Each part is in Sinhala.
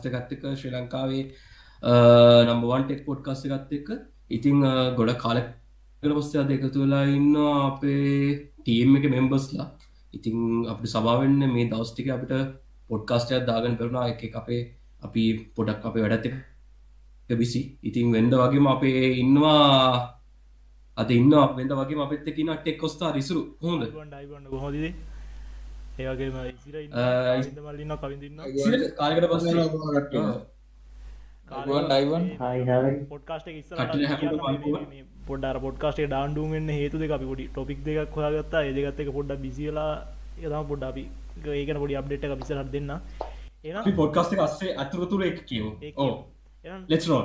ටෙක් පොඩ් කාස්ට ගත්තක ශ්‍රී ලංකාවේ නම්බවන් ටෙක් පොඩ් කාස්ට ගත්ත එක ඉතිං ගොඩ කාලෙකට පස්සේ අද එක තුලා ඉන්න අපේ ටීම් එක මෙම්බස්ලා ඉතිං අපට සභාවෙන්න මේ දවස්ටික අපිට පොඩ්කාස්ටයක් දාගන කරනා එක අපේ අපි පොඩක් අපේ වැඩත්තක විසි ඉතිං වෙන්ද වගේම අපේ ඉන්නවා අද ඉන්න වෙද වගේ අපත් එකන ටෙක් කොස්ථා රිසරු හොඳ? හොද ඒවගේම මල්ලින්න කවිඳන්න කාලකට පස්ස පොඩ්කාස්ට පොඩ්ඩ පොඩ්කාස්ටේ ඩාන්ඩුවෙන් හේතු දෙක අපි පොඩි ටොපික් දෙක් හොයාගත්තා. ඒදගත්ත එක පොඩ්ඩ බිසිලා යදම පොඩ්ඩ අපි ඒකන පොඩි අප්ඩේට පිසරත් දෙන්න. එ පොඩ්කාස්ට අස්සේ අතුරතුර එක කියව ඕ ලෙස්රෝ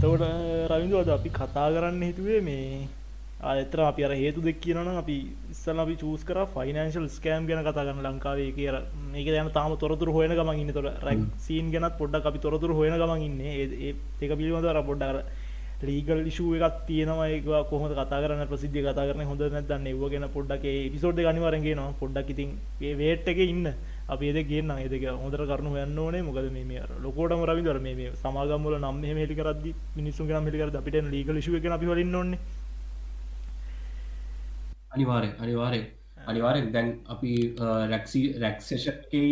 ලෙස්රෝ එතවට රවිදුවද අපි කතා කරන්න හිතුවේ මේ අතර අපි අර හේතු දෙක් කියනන අපි ඉස්සල අපි චූස් කර ෆයිනන්ශල් ස්කෑම් ගැන කතා කරන්න ලංකාවේ. කියර මේක යන තාම තොරතුර හොයන ගමන් ඉන්න. තොර රැක් සීන් ගැනත් පොඩ්ඩක් අපි තොරතුර හොයන ගමන් ඉන්න. ඒ ඒක පිළිබඳර පොඩ්ඩර ලීගල් ිෂුව එකක් තියෙනවා. ඒක කොහොම කතා කරන්න? ප්‍රසිද්ධ කතා කරන හොඳ නැදන්න එව ගෙන පොඩ්ඩක් පිසෝඩ් ගනිවරගේ නවා පොඩ්ඩක් ඉතින් ඒ වේට් එක ඉන්න අපි එද කියන්න ඒදක හොඳර කරනු යන්න ඕනේ. මොකද මේ ලොකෝට මරවි දර මේ සමාගම්මල නම් හෙලි කරද මිනිස්සු ම හෙලිකර අපිට ලීගල ිෂුව එක අපි වලින් ඕන්නේ අනිවාරය අනිවාරය අනිවාරෙන් දැන් අපි රැක්සි රැක්සේෂකේ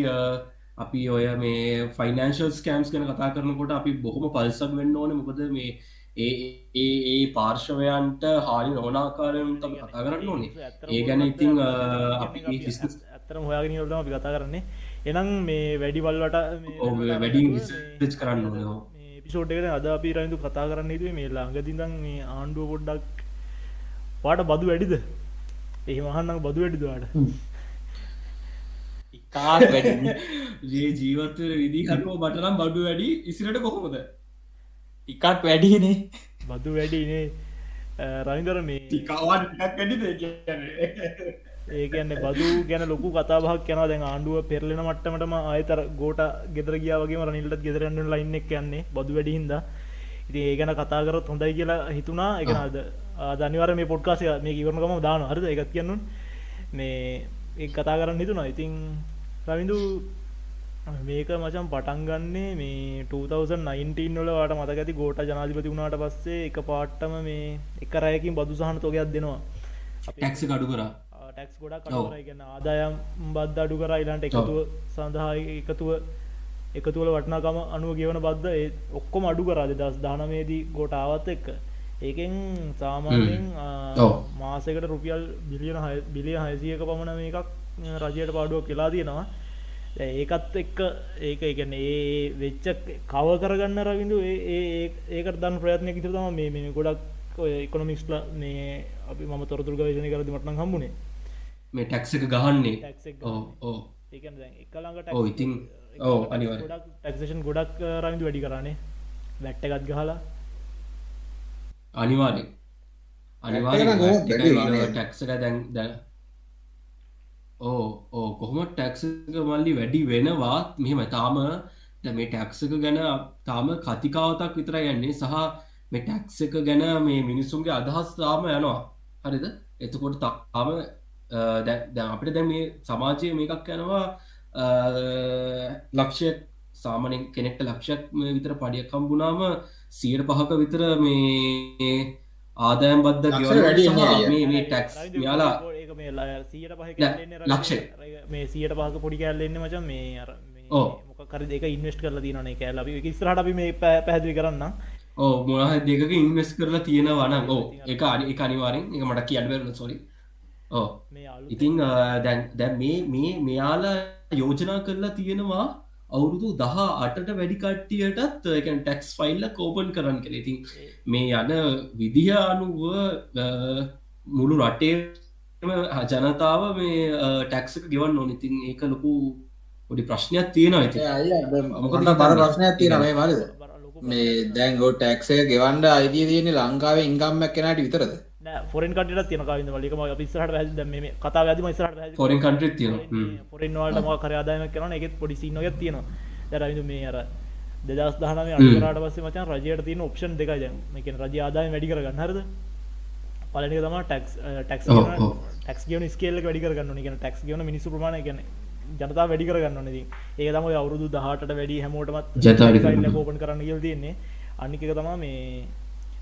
අපි ඔය මේ ෆයිනන්ශල් ස්කෑම්ස් ගැන කතා කරනකොට අපි බොහොම පල්සක් වෙන්න ඕන. මොකද මේ ඒ ඒ පාර්ශවයන්ට හානි නොනාකාරයෙන් තම කතා කරන්න ඕනේ. ඒ ගැන ඉතිං අපි ඇතරම හොයාගෙන ොටම අපි කතා කරන්නේ. එනම් මේ වැඩිවල්වට වැඩි කරන්න පිසෝට්කට අද අපි රයිඳු කතා කරන්න හිතුවේ මේ ළඟදිදන් මේ ආණ්ඩුව පොඩ්ඩක් පාට බදු වැඩිද? එහි මහන්නම් බදු වැඩිදවාට කාත් ජේ ජීවත්ව විදිහකෝ බටනම් බඩු වැඩි ඉසිරට කොහොමද? ටිකක් වැඩිනේ. බදු වැඩිනේ. රවිදර මේ ඒකන්න බදු ගැන ලොකු කතාබක් යන දැන් ආණ්ඩුව පෙරලෙන මට්ටමටම අයතර ගෝට ගෙදර ගියාවගේ රනිල්ට ගෙදරන්න ලයින්න එක් යන්නේ බදු වැඩිහින්ද ඉති ඒ ගැන කතා කරත් හොඳයි කියලා හිතුනා එකනද ධනිවර මේ පොඩ්කාසය මේ ඉවරනකම දාන හරද? එකත් කියන්නු මේ ඒ කතා කරන්න හිතුනා ඉතිං රවිදු මේක මචන් පටන් ගන්නේ මේ 2019 වල වාට මතක ඇති ගෝට ජනාධිපති වුණාට පස්සේ එක පාට්ටම මේ එක රයකින් බදු සහන තොගයක් දෙනවා. ටැක්ස කඩු කර. ටැක්ස් ගොඩක් කඩගන්න ආදායම් බද්ධ අඩු කර ඉලාන්ට එකතුව සඳහා එකතුව එකතුවල වටනාකම අනුව ගෙවන බද්ධ ඒ ඔක්කොම අඩු කරාද දස් දානමේදී ගොට ආවත් එක්ක. ඒකෙන් සාමාන්‍යෙන් මාසකට රුපියල් බිලියන බිලිය හයසියක පමණ මේකක් රජයට පාඩුවක් කියලා තියෙනවා. ඒකත් එක්ක ඒක එකන ඒ වෙච්ච කව කරගන්න රවිඳු ඒ ඒකට දන් ප්‍රයත්නය කිතර තම මේ මේ ගොඩක් එකොනොමික්ස්ල මේ අපි ම තොරතුර ගවේශනය කරද මටන හම්බුණේ මේ ටැක්ස එක ගහන්නේ? ඕ ඉතින් ඕ අනිවර ටක්ෂන් ගොඩක් රවිඳු වැඩි කරන්නේ වැට්ටගත් ගහලා. අනිවාරය අනිවාර ටැක්සක දැන් දැන්. ඕ ඕ කොහොම ටැක්සක මල්ලි වැඩි වෙනවා මෙහෙම තාම මේ ටැක්සක ගැන තාම කතිකාවතක් විතර යන්නේ. සහ මේ ටැක්ස එක ගැන මේ මිනිස්සුන්ගේ අදහස් තාම යනවා. හරිද? එතකොට තාම දැ අපිට දැ මේ සමාජය මේකක් යනවා ලක්ෂය සාමනෙන් කෙනෙක්ට ලක්ෂයක් විතර පඩියක් කම්බුණාම සියට පහක විතර මේ ආදායම් බද්ධ ගෙව මේ ටැක්ස් යාලා ලක්ෂ මේ සියට පහක පොඩි කෑල්ලෙන්න මචන් මේ අර මොකර දෙක ඉන්වස්ට කරලා තියනේ කෑල ස්රට අපි මේ පැහැදිලි කරන්න. ඕ මොනහ දෙක ඉන්වස් කරලා තියෙන වන ඕ. එක අනි එක අනිවාරෙන් එක මට කියඩවරන සොරි ඕ ඉතිං දැන් මේ මේ මෙයාලා යෝජනා කරලා තියෙනවා අවුරුදු දහ අටට වැඩි කට්ටියටත් එකන් ටැක්ස් ෆයිල්ල කෝපන් කරන්න කළ ඉතින් මේ යන විදිහ අනුව මුළු රටේ ජනතාව මේ ටැක්සක ගෙවන් නොනඉතින් ඒක ලොකු පොඩි ප්‍රශ්නයක් තියෙනවා ඇති මොකට බර ප්‍රශ්නයක් තියෙන මේ වලද මේ දැන් ගෝ ටැක්සය ගෙවන්ඩ අයිතිය තියෙන්නේ ලංකාවේ ඉංගම්මක් කෙනට විතරද ෆොරෙන් කටට තියන කවිද වලිකම පිස්සහට වැද මේ කතා වැදම ස්රට ෆොරෙන් කන්ට්‍රිත් තියෙනවා. පොරෙන් වලට ම කර ආදායම කරන එකත් පොඩි සින්නගත් තියෙනවා. දැරවිදු මේ අර දෙදස් දහන අඩුරට පස්සේ මචන් රජයට තියන ඔප්ෂන් දෙකයි මේකෙන රජ ආදාය වැඩි කරගන්න. හරද? පලනි තම ටක්ස් ඔව්. ටක්ස් කියන ස්කේල්ල වැඩි කරගන්න කියන ටක්ස් කියන මිනිසු ප්‍රමාණ ගැන ජනතා වැඩි කරගන්න නෙදී ඒ තම අවුරුදු දහට වැඩි හැමෝටමත් කරගන්න. කෝපන් කරන්න කියල් තියන්නේ. අනික එක තමා මේ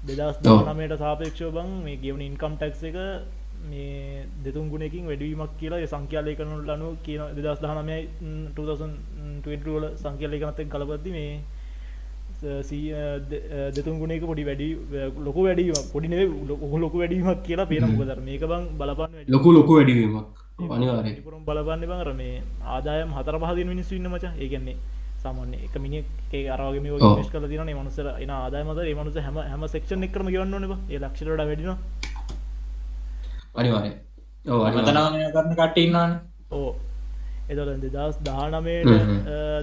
දෙදස්. දනමයට සාපේක්ෂෝ බං මේ ගෙවන ඉන්කම් ටක්ස එක මේ දෙතුන් ගුණකින් වැඩීමක් කියලා සංඛ්‍යාලය කරනු ලනු කියන දෙදස් දහනමයි 2020 වල සංඛ්‍යාලය කනත්තෙන් කලපත්ති මේ දෙතුන් ගුණක පොඩි වැඩි ලොක වැඩීම පොඩිනේ ලොකු ලොකු වැඩීමක් කියලා පේන මොකදර මේක බං බලපන්න. ලොකු ලොකු වැඩිවීමක් අනිවාරය බලපන්න බංර මේ ආදායම් හතර පහදින මිනිස්සු ඉන්න මච ඒගන්නේ සාමාන්‍ය එක මිනි ඒ අරගේ ඔව්. ස් කල තින මනුසර එන ආදායමත මනුස හැම හැම සෙක්ෂන් එක්‍රම ගවන්න නවා ඒ ලක්ෂට වැඩින අනිවාරය ඕ අනිවාර්ය. මතනාමය කරන කට ඉන්නවාන. ඕ එතල දෙදස් දානමයට.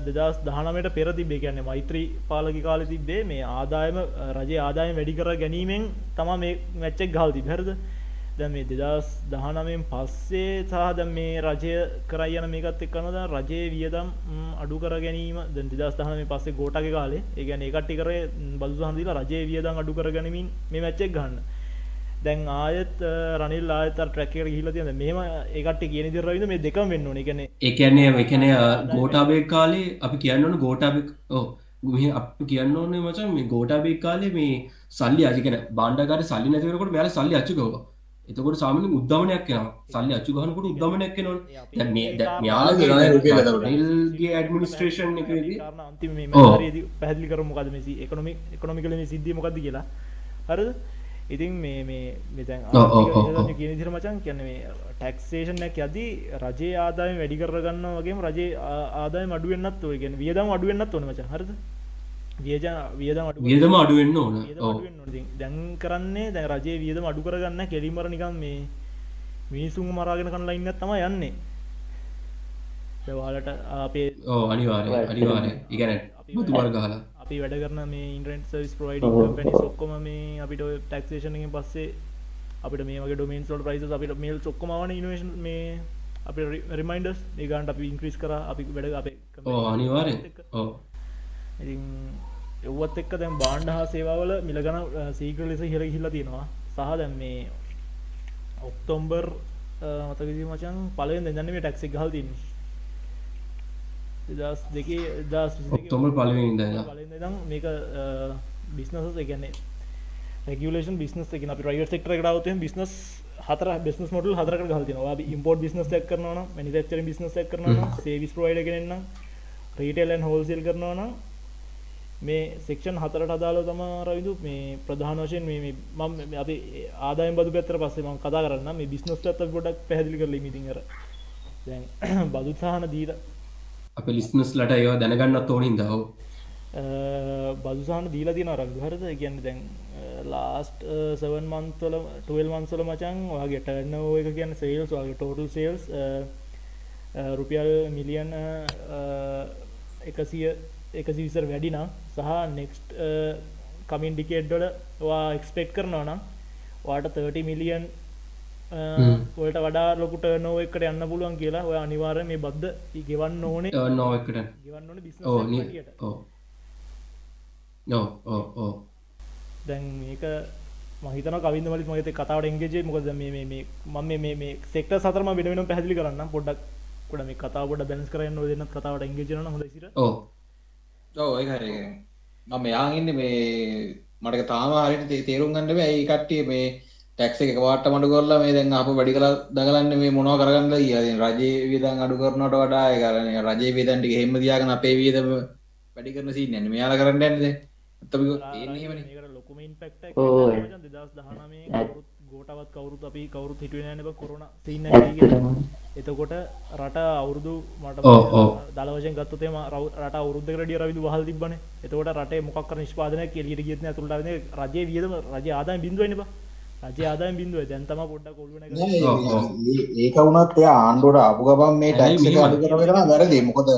දෙදස් දහනමට පෙර තිබේ කියන්නේ මෛත්‍රී පාලකි කාල තිබේ මේ ආදායම රජය ආදායම වැඩි කර ගැනීමෙන් තම මේ මැච්චෙක් ගල් තිබහැරද දැ මේ දෙදස් දහනමෙන් පස්සේ සහ දැන් මේ රජය කරයන මේකත් එක්කනද රජයේ වියදම් ම්, අඩු කර ගැනීම. දැන් දෙදස් දහනම පස්සේ ගෝටක කාලේ. ඒගැන ඒකට්ටි කර බදු හන්දිලා රජයේ වියදම් අඩු කර ගැනීමින් මේ මැච්චෙක් ගන්න. දැන් ආයත් අ, රනිල් ආයත ට්‍රැකර හිල තියන මෙම ඒකට කියන දිරවිද මේ දෙකම් වෙන්න ඕන. එකන ඒකන්නේ එකන ගෝටාබේ කාලේ අපි කියන්න ඕන ගෝටාබෙක් ඕ අප කියන්න ඕනේ මචන් මේ ගෝටාබේ කාලේ මේ සල්ලි අජිකන බාණ්ඩකාර සල්ලි නැතිවරකොට මෙයාල සල්ලි අච්චුකව එතකොට සාමන උද්දමනයක් යන සල්ලි අච්චු ගහනකොට උද්දමනයක් නො යාලගේ ඇඩමිනිස්ට්‍රේෂන්. මරදී පැහදිලි කර මොකද මෙසි එකනොමි එකනොමිකල මේ සිද්ධිය මොකක්ද කියලා? හරද? ඉතින් මේ මේ මෙතැන්. කියන දිර මචන් කියන්න මේ ටැක්සේෂනයක් යදී රජයේ ආදායම වැඩි කරගන්න වගේ රජයේ ආ- ආදායම අඩුවෙන්න්නත් ඔය ගැන වියදම් අඩුවෙන්න්නත් ඕන මච. හරද වියදම් අඩු වියදම අඩුවෙන්න ඕන. දැන් කරන්නේ දැන් රජයේ වියදම අඩු කරගන්න කෙලින්මර නිකන් මේ මිනිසුන් මරාගෙන කනලා ඉන්නත් තමයි යන්නේ. දවාලට අපේ ඕ අනිවාරය අනිවාරය ඉගැන බුතුවල් ගහලා. අපි වැඩ කරන මේ ඉන්ට්‍රන්ට සවිස් ප්‍රයිඩ ඔක්කොම මේ අපිට ටක්ෂේෂනකින් පස්සේ අපිට මේ වගේ ඩොමන් සොල් ප්‍රයිස අපිට මේල් චොක්කමවන ඉනවේශන් මේ අප රිමයින්ඩස් ඒගන්ට අපි ඉන්ක්‍රීස් කර. අපි වැඩ අපේ අනිවාරය ඕ ඉතින් එව්වත් එක්ක දැන් බාණ්ඩ හා සේවාවල මිලගන සීක්‍ර ලෙස හිර හිල්ල තියෙනවා. සහ දැන් මේ ඔක්තොම්බර් මතකසි මචන්? පලෙන් දෙන්න මේ ටැක්සි හල් තින්න දස් දෙකේ දස් ඔක්තොම්බර් පළවෙනි ඉඳලා. දම් මේක බිස්නස එකන්නේ රෙගලේන් බිස්නස් එක. අපි රයිව සෙක්ටර කරවත බිස්නස් හතර බිස්නස් මොඩල් හතර හල්තිනවා ඉම්පෝර්ට් බිස්නස් ක් කරන මනිෆක්චර බිස්නස් ක් කරන සේවිස් ප්‍රයිඩ කරන්න රීටලන් හෝල්සිල් කරනවා නම් මේ සෙක්ෂන් හතරට අදාල තම රවිදු මේ ප්‍රධාන වශයෙන් මේ මම අපි ආදාය බදු පැත්තර පස්සේ ම කතා කරන්න මේ බිස්නස් ඇත ගොඩක් පැදිලි කරල මිතිර දැන් බදුසාහන දීර අප ලිස්නස් ලට ඒවා දැනගන්නත් ඕනින් දව බදුසාහන දීලා තින රක්දු හරද? කියන්න දැන් ලාස්ට සවන් මන්තොල ටල් මන්සල මචන් වගේ ටර්න එක කියන්න සේල්ස් වගේ ටෝටල් සේල්ස් රුපියල් මිලියන් එකසිය එකසි විසර වැඩිනම් සහ නෙක්ස්ට් කමින් ඩිකේඩ්ඩොල වා එක්ස්පෙක්් කරනවා නම් වාට 30 මිලියන් ඔට වඩා ලොකුට නෝ එකට යන්න පුළුවන් කියලා ඔය අනිවාර මේ බද්ධ ගෙවන්න ඕනේ. ඕ නෝ දැන් මේක මහිතන කවිද මලි මගත කතාවට එන්ගේජේ මොකද මේ මම මේ සෙක්ට සතරම වෙන පැදිලි කරන්න පොඩ්ඩක් කොට මේ කතාවට බැලස් කරන්න දෙන්න කතාවට එන්ගේජන හොඳ සිර. ඕ ඔව් මම මෙයාන් ඉන්නේ මේ මට තාම හරියට තේ- තේරුම් ගන්න බෑ. ඒ කට්ටිය මේ ටැක්ස් එක එකපාරට මඩු කරලා මේ දැන් ආපහු වැඩි කරලා දඟලන්නේ මේ මොනව කරගන්නද කියලා. ඉතින් රජයේ වියදම් අඩු කරනවට වඩා ඒ කරන්නේ රජයේ වියදම් ටික හැම තියාගෙන අපේ වියදම වැඩි කරන සීන් යන්නේ. මෙයාලා කරන්න කවුරුත් ගෝටවත් කවුරුත් අපි කවුරුත් හිටුවෙන නබ කොරුණ සින්න එතකොට රට අවුරුදු මට. දලවශයෙන් ගත්තතේම රට අවුරුද්ධ රඩිය රවිදු වහල් තිබන එතකොට රට මොකක් නිෂ්පාදන කෙලියට ගියන තුළට රජය වියදම රජ ආදාය බිඳුවන බ රජ ආදාය බිඳුව. දැන්තම පොඩ්ඩ කොල්ුවන ඒක වුණත් එයා ආණ්ඩුවට ආපු ගමන් මේ ඇයි ටැක්ස් එක මෙහෙම? අඩු නම් වැරදි. මොකද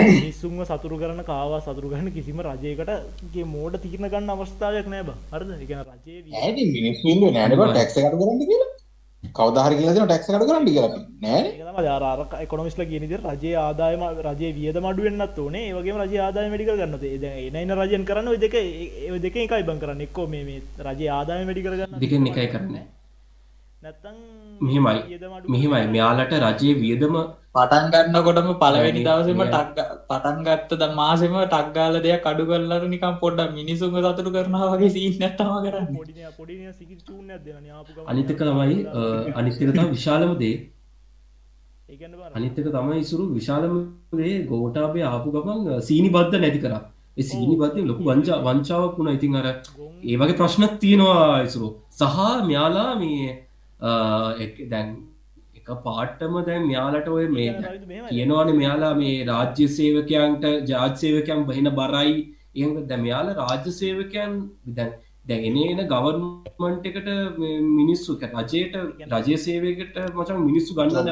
මිනිස්සුන්ව සතුරු කරන කාවා සතුරු කරන කිසිම රජයකටගේ මෝඩ තිරණ ගන්න අවස්ථාවයක් නෑ බ. හරද? ඇයි මිනිස්සු ඉන්නේ නෑනේ බං ටැක්ස් එක අඩු කරන්න කියලා කවදා හරි කියලා දෙනවා ටැක්ස් එක අඩු කරන්න කියලා. නෑනේ ඒක තමයි අර අර එකොනොමිස්ලා කියන විදිහට රජයේ ආදායම රජයේ වියදම අඩු වෙන්නත් ඕනේ. ඒ වගේම රජයේ ආදායම වැඩි කරගන්න ඕනේ. දැන් එන එන රජයන් කරන්නේ ওই දෙක ඒ දෙකෙන් එකයි බං කරන්නේ. එක්කෝ මේ මේ රජයේ ආදායම වැඩි කරගන්න. දෙකෙන් එකයි කරන්නේ මෙහෙමයි. මෙහෙමයි. මෙයාලට රජයේ වියදම පටන් ගන්නකොටම පලවෙනි වැඩි. දවසම. ටක් පටන් ගත්ත ද මාසෙම ටක්ගාල දෙයක් අඩු කරලට නිකම් පොඩ්ඩ මිනිසුම සතුරු කරනවා වගේ සීන් නැත්තම කරන්න. අනිතක තමයි අනිත්තක තම විශාලම දේ. ඒ කියන්නේ බං අනිත්තක තමයි ඉසුරු විශාලම දේ. ගෝටාබේ ආපු ගමන් සීනි බද්ධ නැති කර. ඒ සීනි බද්ධ ලොකු වංචා වංචාවක් වුණ. ඉතින් අර ඒ වගේ ප්‍රශ්නත් තියෙනවා ඉසුරු. සහ මෙයාලා මේ දැන් එක පාට්ටම දැන් මෙයාලට ඔය මේ. කියනවාන මෙයාලා මේ රාජ්‍ය සේවකයන්ට ජාත් සේවකයන් බහින බරයි ඒ දැ මෙයාල රාජ්‍ය සේවකයන් දැන් දැගෙන එන ගවර්මන්ට එකට මේ මිනිස්සු රජයට රජය සේවකට මචන් මිනිස්සු ගන්න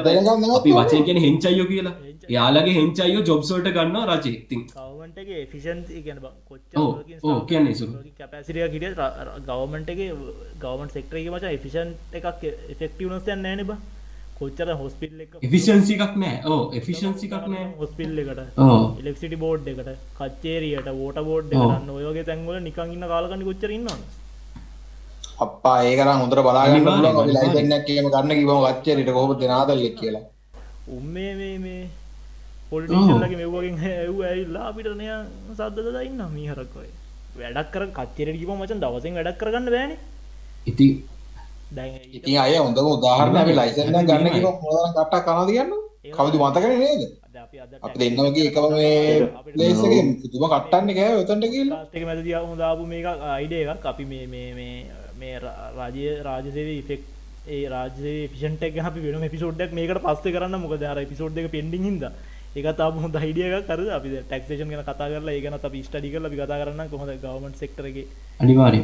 අපි වචය කියන හෙංචයියෝ කියලා. යාලගේ හෙංචයියෝ ජොබ්සෝට ගන්න රජය ඉතින් ඔව්, කියන්නේ. කැපසිරිය කිට ගවමන්ටගේ ගවමන් සෙක්ටරගේ මච ෆිෂන් එකක් එෆෙක්ටවනස්යන් නෑන බ කොච්චර හොස්පිල් එක එෆිෂන්සි එකක් නෑ. ඕ එෆිෂන්සි එකක් නෑ. හොස්පිල් එකට? ඕ ඉලෙක්සිටි බෝඩ් එකට කච්චේරියට වෝට බෝඩ්. කරන්න ඔයගේ තැන්වල නිකංඉන්න කාලකනි කොච්චරන්නවා අප්පා ඒකනම් හොඳට බලාගන්න අපි එකක් කියම ගන්න කිව්වම කච්චරිට කොහොමද නාදල්ලෙක් කියලා? උම්මේ මේ මේ පොලිටිෂල්ලගේ මෙව්වගෙන් ඇව් ඇල්ලා අපිටනය සද්ධද දන්න මීහරක්කොයි වැඩක් කර කච්චරට කිව මචන් දවසින් වැඩක් කරගන්න බෑන. ඉති ඉතින් අය හොඳම උදාහරණ අපි ලයිසන් එකක් ගන්න කිව්වම මොනවාද කට්ටක් කනවද කියන්නේ කවුද මතකනේ නේද? අපි ගිය එකම මේ ප්ලේස් එකේ පුදුම කට්ටන්නේ කෑවේ ගිහලා ලාස්ටක මැද දිය හොදාපු මේ අයිඩ එකක්. අපි මේ මේ මේ මේ ර- රාජය රාජසේව ඉෆෙක් ඒ රාජසේ පිෂන්ටක් අපි වෙන පිසෝඩ්ඩක් මේකට පස්ස කරන්න. මොකද අර පිසෝඩ් එක පෙන්ඩිං හිද ඒකත් අප හොඳ හිඩියක් කර අපි ටක්ෂේෂන් ගැන කතා කරලා ඒගන අපි ස්ටඩි කරලා අපි කතා කරන්න කොහොද ගවමන් සෙක්ටරගේ අනිවාරය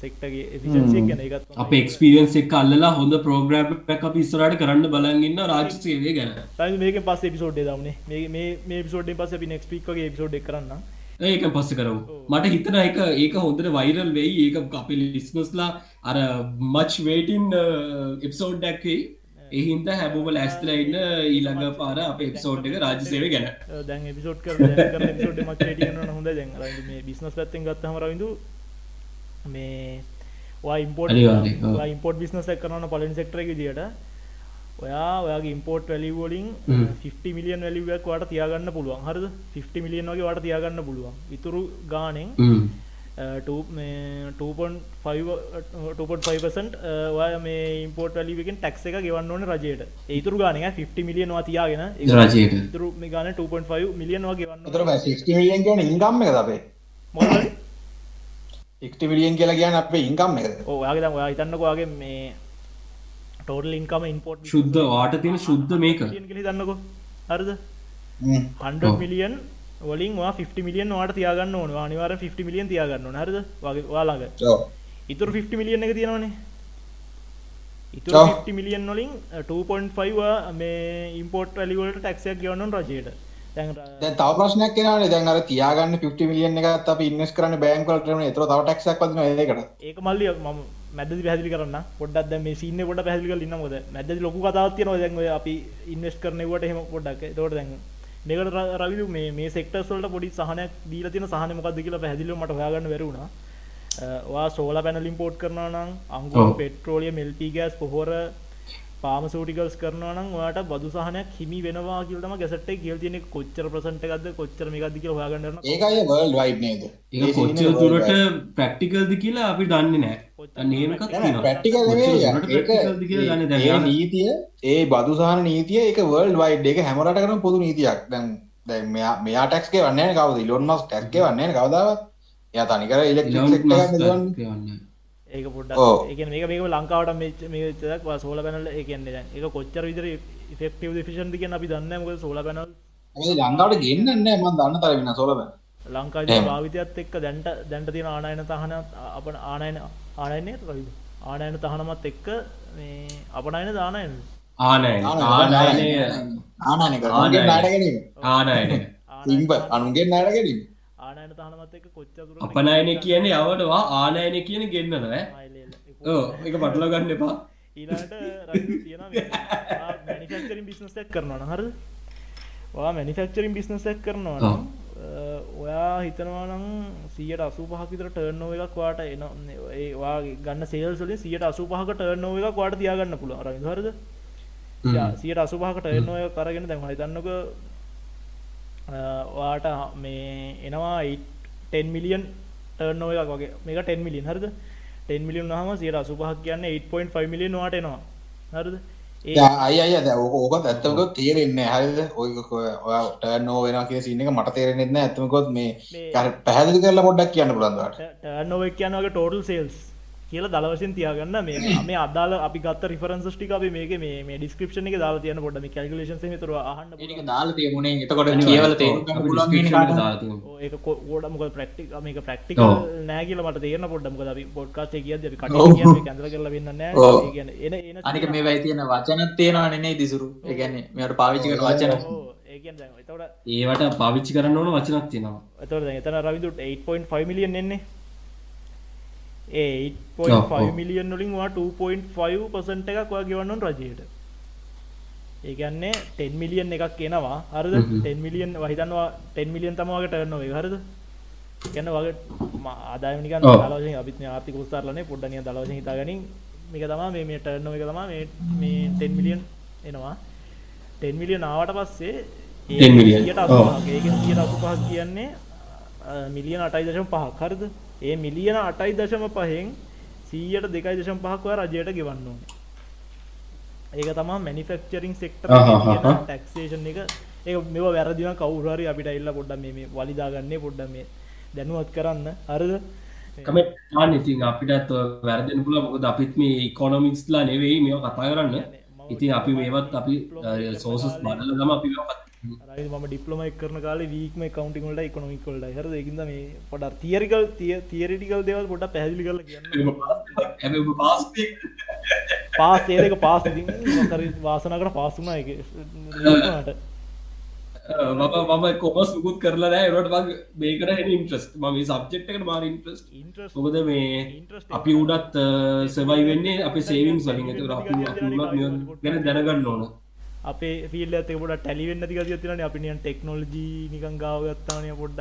සෙක්ටගේ එෆිෂන්සිය ගැන එකත් අප එක්ස්පිරියන්ස් එක් අල්ලලා හොඳ ප්‍රෝග්‍රම් පැක් අපි ඉස්රට කරන්න බලගන්න රාජ සේවය ගැන. මේක පස් පිසෝඩ් දවනේ මේ පිසෝඩ් පස අපි නෙක් පික්ගේ පිසෝඩ් කරන්න ඒක පස්ස කරව මට හිතන එක ඒක හොඳට වෛරල් වෙයි. ඒක අපි ලිස්නස්ලා අර මච් වේටින් එප්සෝඩ් ඩැක්වෙයි එහින්ද හැබෝව ලැස්තල ඉන්න ඊළඟ පාර අප එප්සෝඩ් එක රාජසේව ගැන. දැන් එපිසෝඩ් කර හොඳ මේ බිස්නස් පැත්තෙන් ගත්තහම රවිදු මේ ඉම්පෝට්. ඉම්පෝට් බිස්නස කරන පලන් සෙක්ටර එක දිට ඔයා ඔයාගේ ඉම්පෝට් වැලිවෝලින් හ්ම්. 50 මිලියන් වැලිවක් වට තියාගන්න පුළුවන්. හරද? 50 මිලියන් වගේ වට තියාගන්න පුළුවන්. ඉතුරු ගානෙන් 2.5% ඔය මේ ඉම්පෝට් වැලිවකින් ටැක්ස එක ගෙවන්න ඕන රජයට. ඒතුරු ගානක 50 මිලියනවා තියාගෙන මේ ගාන 2.5 මිලියන් වගේ වන්න ඒතර බෑ 60 මිලියන් කියන ඉන්කම් එකද අපේ මොකද 60 මිලියන් කියලා කියන්නේ අපේ ඉන්කම් එකද? ඔයාගේ ඔයා හිතන්නකවාගේ මේ ටෝටල් ඉන්කම ඉන්පෝට් ශුද්ධ වාට තියෙන ශුද්ධ මේක. දන්නකො හරිද? හ්ම්. 100 ඔව්. මිලියන් වලින් වා 50 මිලියන් වාට තියාගන්න ඕන. අනිවාර 50 මිලියන් තියාගන්න ඕන. හරිද? වගේ වාලාග ඔව්. ඉතුරු 50 මිලියන් එක තියෙනවනේ. 50 මිලියන් වලින් 2.5 මේ ඉම්පෝට් වැලිවලට ටැක්සයක් ගවන්න රජයට දැන් තව ප්‍රශ්නයක් එනවානේ. දැන් අර තියාගන්න 50 මිලියන් එකත් අපි ඉන්වෙස්ට් කරන්න බැංක් වලට එනවා ඒතර තව ටැක්ස් එකක් වදිනවා ඒකට. ඒක මල්ලි ම මැදදි පැදිලි කරන්න. පොඩ්ඩක් දැන් මේ සීන්න පොඩ පැදිලි කරලා ඉන්න මොකද? මැදදි ලොකු කතාවක් තියෙනවා. දැන් ඔය අපි ඉන්වෙස්ට් කරනවට එහෙම පොඩ්ඩක්. ඒකට දැන් මේකට රවිදු මේ මේ සෙක්ටර්ස් වලට පොඩි සහනයක් දීලා තියෙන සහන මොකද්ද කියලා පැහැදිලිව මට හොයාගන්න බැරි වුණා. ඔයා සෝලාර් පැනල් ඉම්පෝට් කරනවා නම් අංගුරු. පෙට්‍රෝලියම් LP ගෑස් පොහොර පාමසූටිකල්ස් කරනවා නම් ඔයාට බදු සහනයක් හිමි වෙනවා කියලා තමයි ගැසට් එකේ කියලා තියෙන්නේ කොච්චර percent එකක්ද කොච්චර මේකක්ද කියලා හොයාගන්න යනවා. ඒක අය වර්ල්ඩ් වයිඩ් නේද? ඒක කොච්චර දුරට ප්‍රක්ටිකල්ද කියලා අපි දන්නේ නෑ නේමකක් ප්‍රක්ටිකල් නෙවෙයි. ඒක ප්‍රක්ටිකල්ද කියලා දන්නේ ඒ දැන් නීතිය ඒ බදු සහන නීතිය ඒක වර්ල්ඩ් වයිඩ් ඒක හැම රටකටම කරන පොදු නීතියක්. දැන් දැන් මෙයා මෙයා ටැක්ස් ගෙවන්නේ නැහැ කවුද? ඉලොන් මස්ක් ටැක්ස් ගෙවන්නේ නැහැ කවදාවත්? එයා තනිකර ඉලෙක්ට්‍රික් සෙක්ටර් එකක් නෙදවන්නේ ඒක පොඩ්ඩක්. ඒ කියන්නේ මේක මේක ලංකාවට මේ මේ විතරක් සෝලාර් පැනල් ඒ කියන්නේ දැන් ඒක කොච්චර විතර efficient ද කියන අපි දන්නේ නැහැ. මොකද සෝලාර් පැනල් මේ ලංකාවට ගෙන්නන්නේ නැහැ. මම දන්න තරම් වෙන සෝලබ ලංකාවේ එහෙම. භාවිතයත් එක්ක දැන්ට දැන්ට තියෙන ආනයන තහන අප ආනයන ආනයනේ රවිද ආනයන තහනමත් එක්ක මේ අපනයන දානයන. ආනයන. ආනයන. ආනයන. ආනයන. සිම්බ අනුන්ගේ නාට ගැනීම. ආනයන තහනමත් එක කොච්චදුර අපනයන කියන යවටවා ආනයන කියන ගෙන්න්නනව එක පටල ගන්න එපා. ඊලාට තියෙන මනිෆක්චරින් බිස්නසක් කරනවන හර වා මැනිෆක්චරින් බිස්නසක් කරනවා නම්, ඔයා හිතනවානම් සියට අසු පහකිතර ටර්නෝ එකක් වාට එන ඒවා ගන්න සේල්සලින් සියට අසු පහක ටර්නෝ එකක් වාට තියාගන්න පුළුව රවි හරද? සියට අසුපහකට එන්න ඔය කරගෙන දැන් හිතන්නක වාට මේ එනවා 10 මිලියන් ටර්නෝ එකක් වගේ. මේක 10 මිලියන් හරිද? 10 මිලියන් හම සියට අසුපහක් කියන්න 8.5 මිලියන් වාට එනවා. හරිද? ඒ අය අය ද ඕකත් ඇත්තමක තේරෙන්නේ හරිද? ඔය ටර්න් නෝ වෙන කිය සින්න එක මට තේරෙනෙත්න ඇතමකොත් මේ මේ පැහැදිලි කරලා පොඩ්ඩක් කියන්න පුළන්දට ටර්නෝවක් කියන්නගේ ටෝටල් සේල්ස් කියල දලවශෙන් තියාගන්න මේ මේ අදාල අපි ගත් රිෆරන්ස් ටික අපි මේක මේ මේ ඩිස්ක්‍රපෂන එක දාලා තියන පොඩ මේ කල්ගලේෂන් තුර අහන්න ඒක දාලා තියමුණේ එතකොට කියවල තේරුම් පුළුවන් වෙන කාට ඒක ෝඩමක ප්‍රක්ටික් මේක ප්‍රක්ටික ඔව්. නෑගල මට තේරන පොඩ්ඩම අපි පොඩ්කාස්ට කියද අපි කට ඔව්. කැඳර කරල වෙන්න නෑ. ඒ කියන්නේ එන එන අනික මේ වැයි තියෙන වචනත් තියෙනවා නෙනේ දිසුරු ඒ කියන්නේ මෙයාට පාවිච්චි කරන වචන. ඒවට පාවිච්චි කරන්න ඕන වචනක් තියෙනවා. එතවට දැන් එතන රවිදුට 8.5 මිලියන් එන්නේ ඒ ඔව්, 8.5 ඔව්. මිලියන් වලින් වා 2.5 පසන්ට එකක් වා ගෙවන්නන් රජයට ඒකන්නේ 10 මිලියන් එකක් එනවා හරිද හ්ම්. 10 මිලියන් වහිතන්වා 10 මිලියන් තමවාගේ ටර්නොවේ හරිද කියන්න වගේ ආදායනික ඔව්. දලවශෙන් අපිත් ආර්ථික උස්ථාරලනේ පොඩ්ඩනිය දලවශෙන් හිතාගනින් මේක තමා මේ මේ ටර්නෝ එක තමා මේ මේ 10 මිලියන් එනවා 10 මිලියන් ආවට පස්සේ 10 million. ඒක ඔව්. ඒකෙන් සියයට අසුපහක් කියන්නේ අ, මිලියන අටයි දශම පහක් හරිද ඒ මිලියන අටයි දශම පහෙන් සීයට දෙකයි දශම පහක්ව රජයට ගෙවන්න ඕනේ. ඒක තමා මැනිෆෙක්චරින් සෙක්ටර්. ටක්සේෂන් එක ඒ මෙ වැරදින කවුරරි අපිට එල්ල පොඩ්ඩ මේ වලිදාගන්නේ පොඩ්ඩ මේ දැනුවත් කරන්න. හරිද? කමෙන්ට් දාන්න ඉතින් අපිටත් වැරදෙන පුළ මොකද අපිත් මේ ඉකොනොමික්ස්ලා නෙවෙයි මේ කතා කරන්න. ඉතින් අපි මේවත් අපි සෝසස් බඩල දම අපි මේවා රයි ම ඩිප්ලොම කරන කාල වීක්ම කවන්ටිකල්ට එකොමිකල්ට හර එකද මේ පොඩ තියරිකල් තිය තියරිටිකල් දෙවල් පොඩ පැදිලි කල කියන්න. පාස් ඒක පාස් ඉතින් වාසනකට පාසුනා එක මම මම කොමස් මුකුත් කරලා නෑ රට බං මේකට හෙන ඉන්ට්‍රස්ට ම සබ්ජෙක්් එකට මාර ඉන්ට්‍රස්ට ඉන්ට්‍රස් මොකද මේ අපි උඩත් සවයි වෙන්නේ අප සේවිම් සලින් ඇත ගැන දැනගන්න ඕන අපේ ෆිල් ඇත පොට ටැලිවෙන්න තික තින අපිනියන් ටෙක්නෝලජී නිකං ගාව ගත්තානය පොඩ්ඩ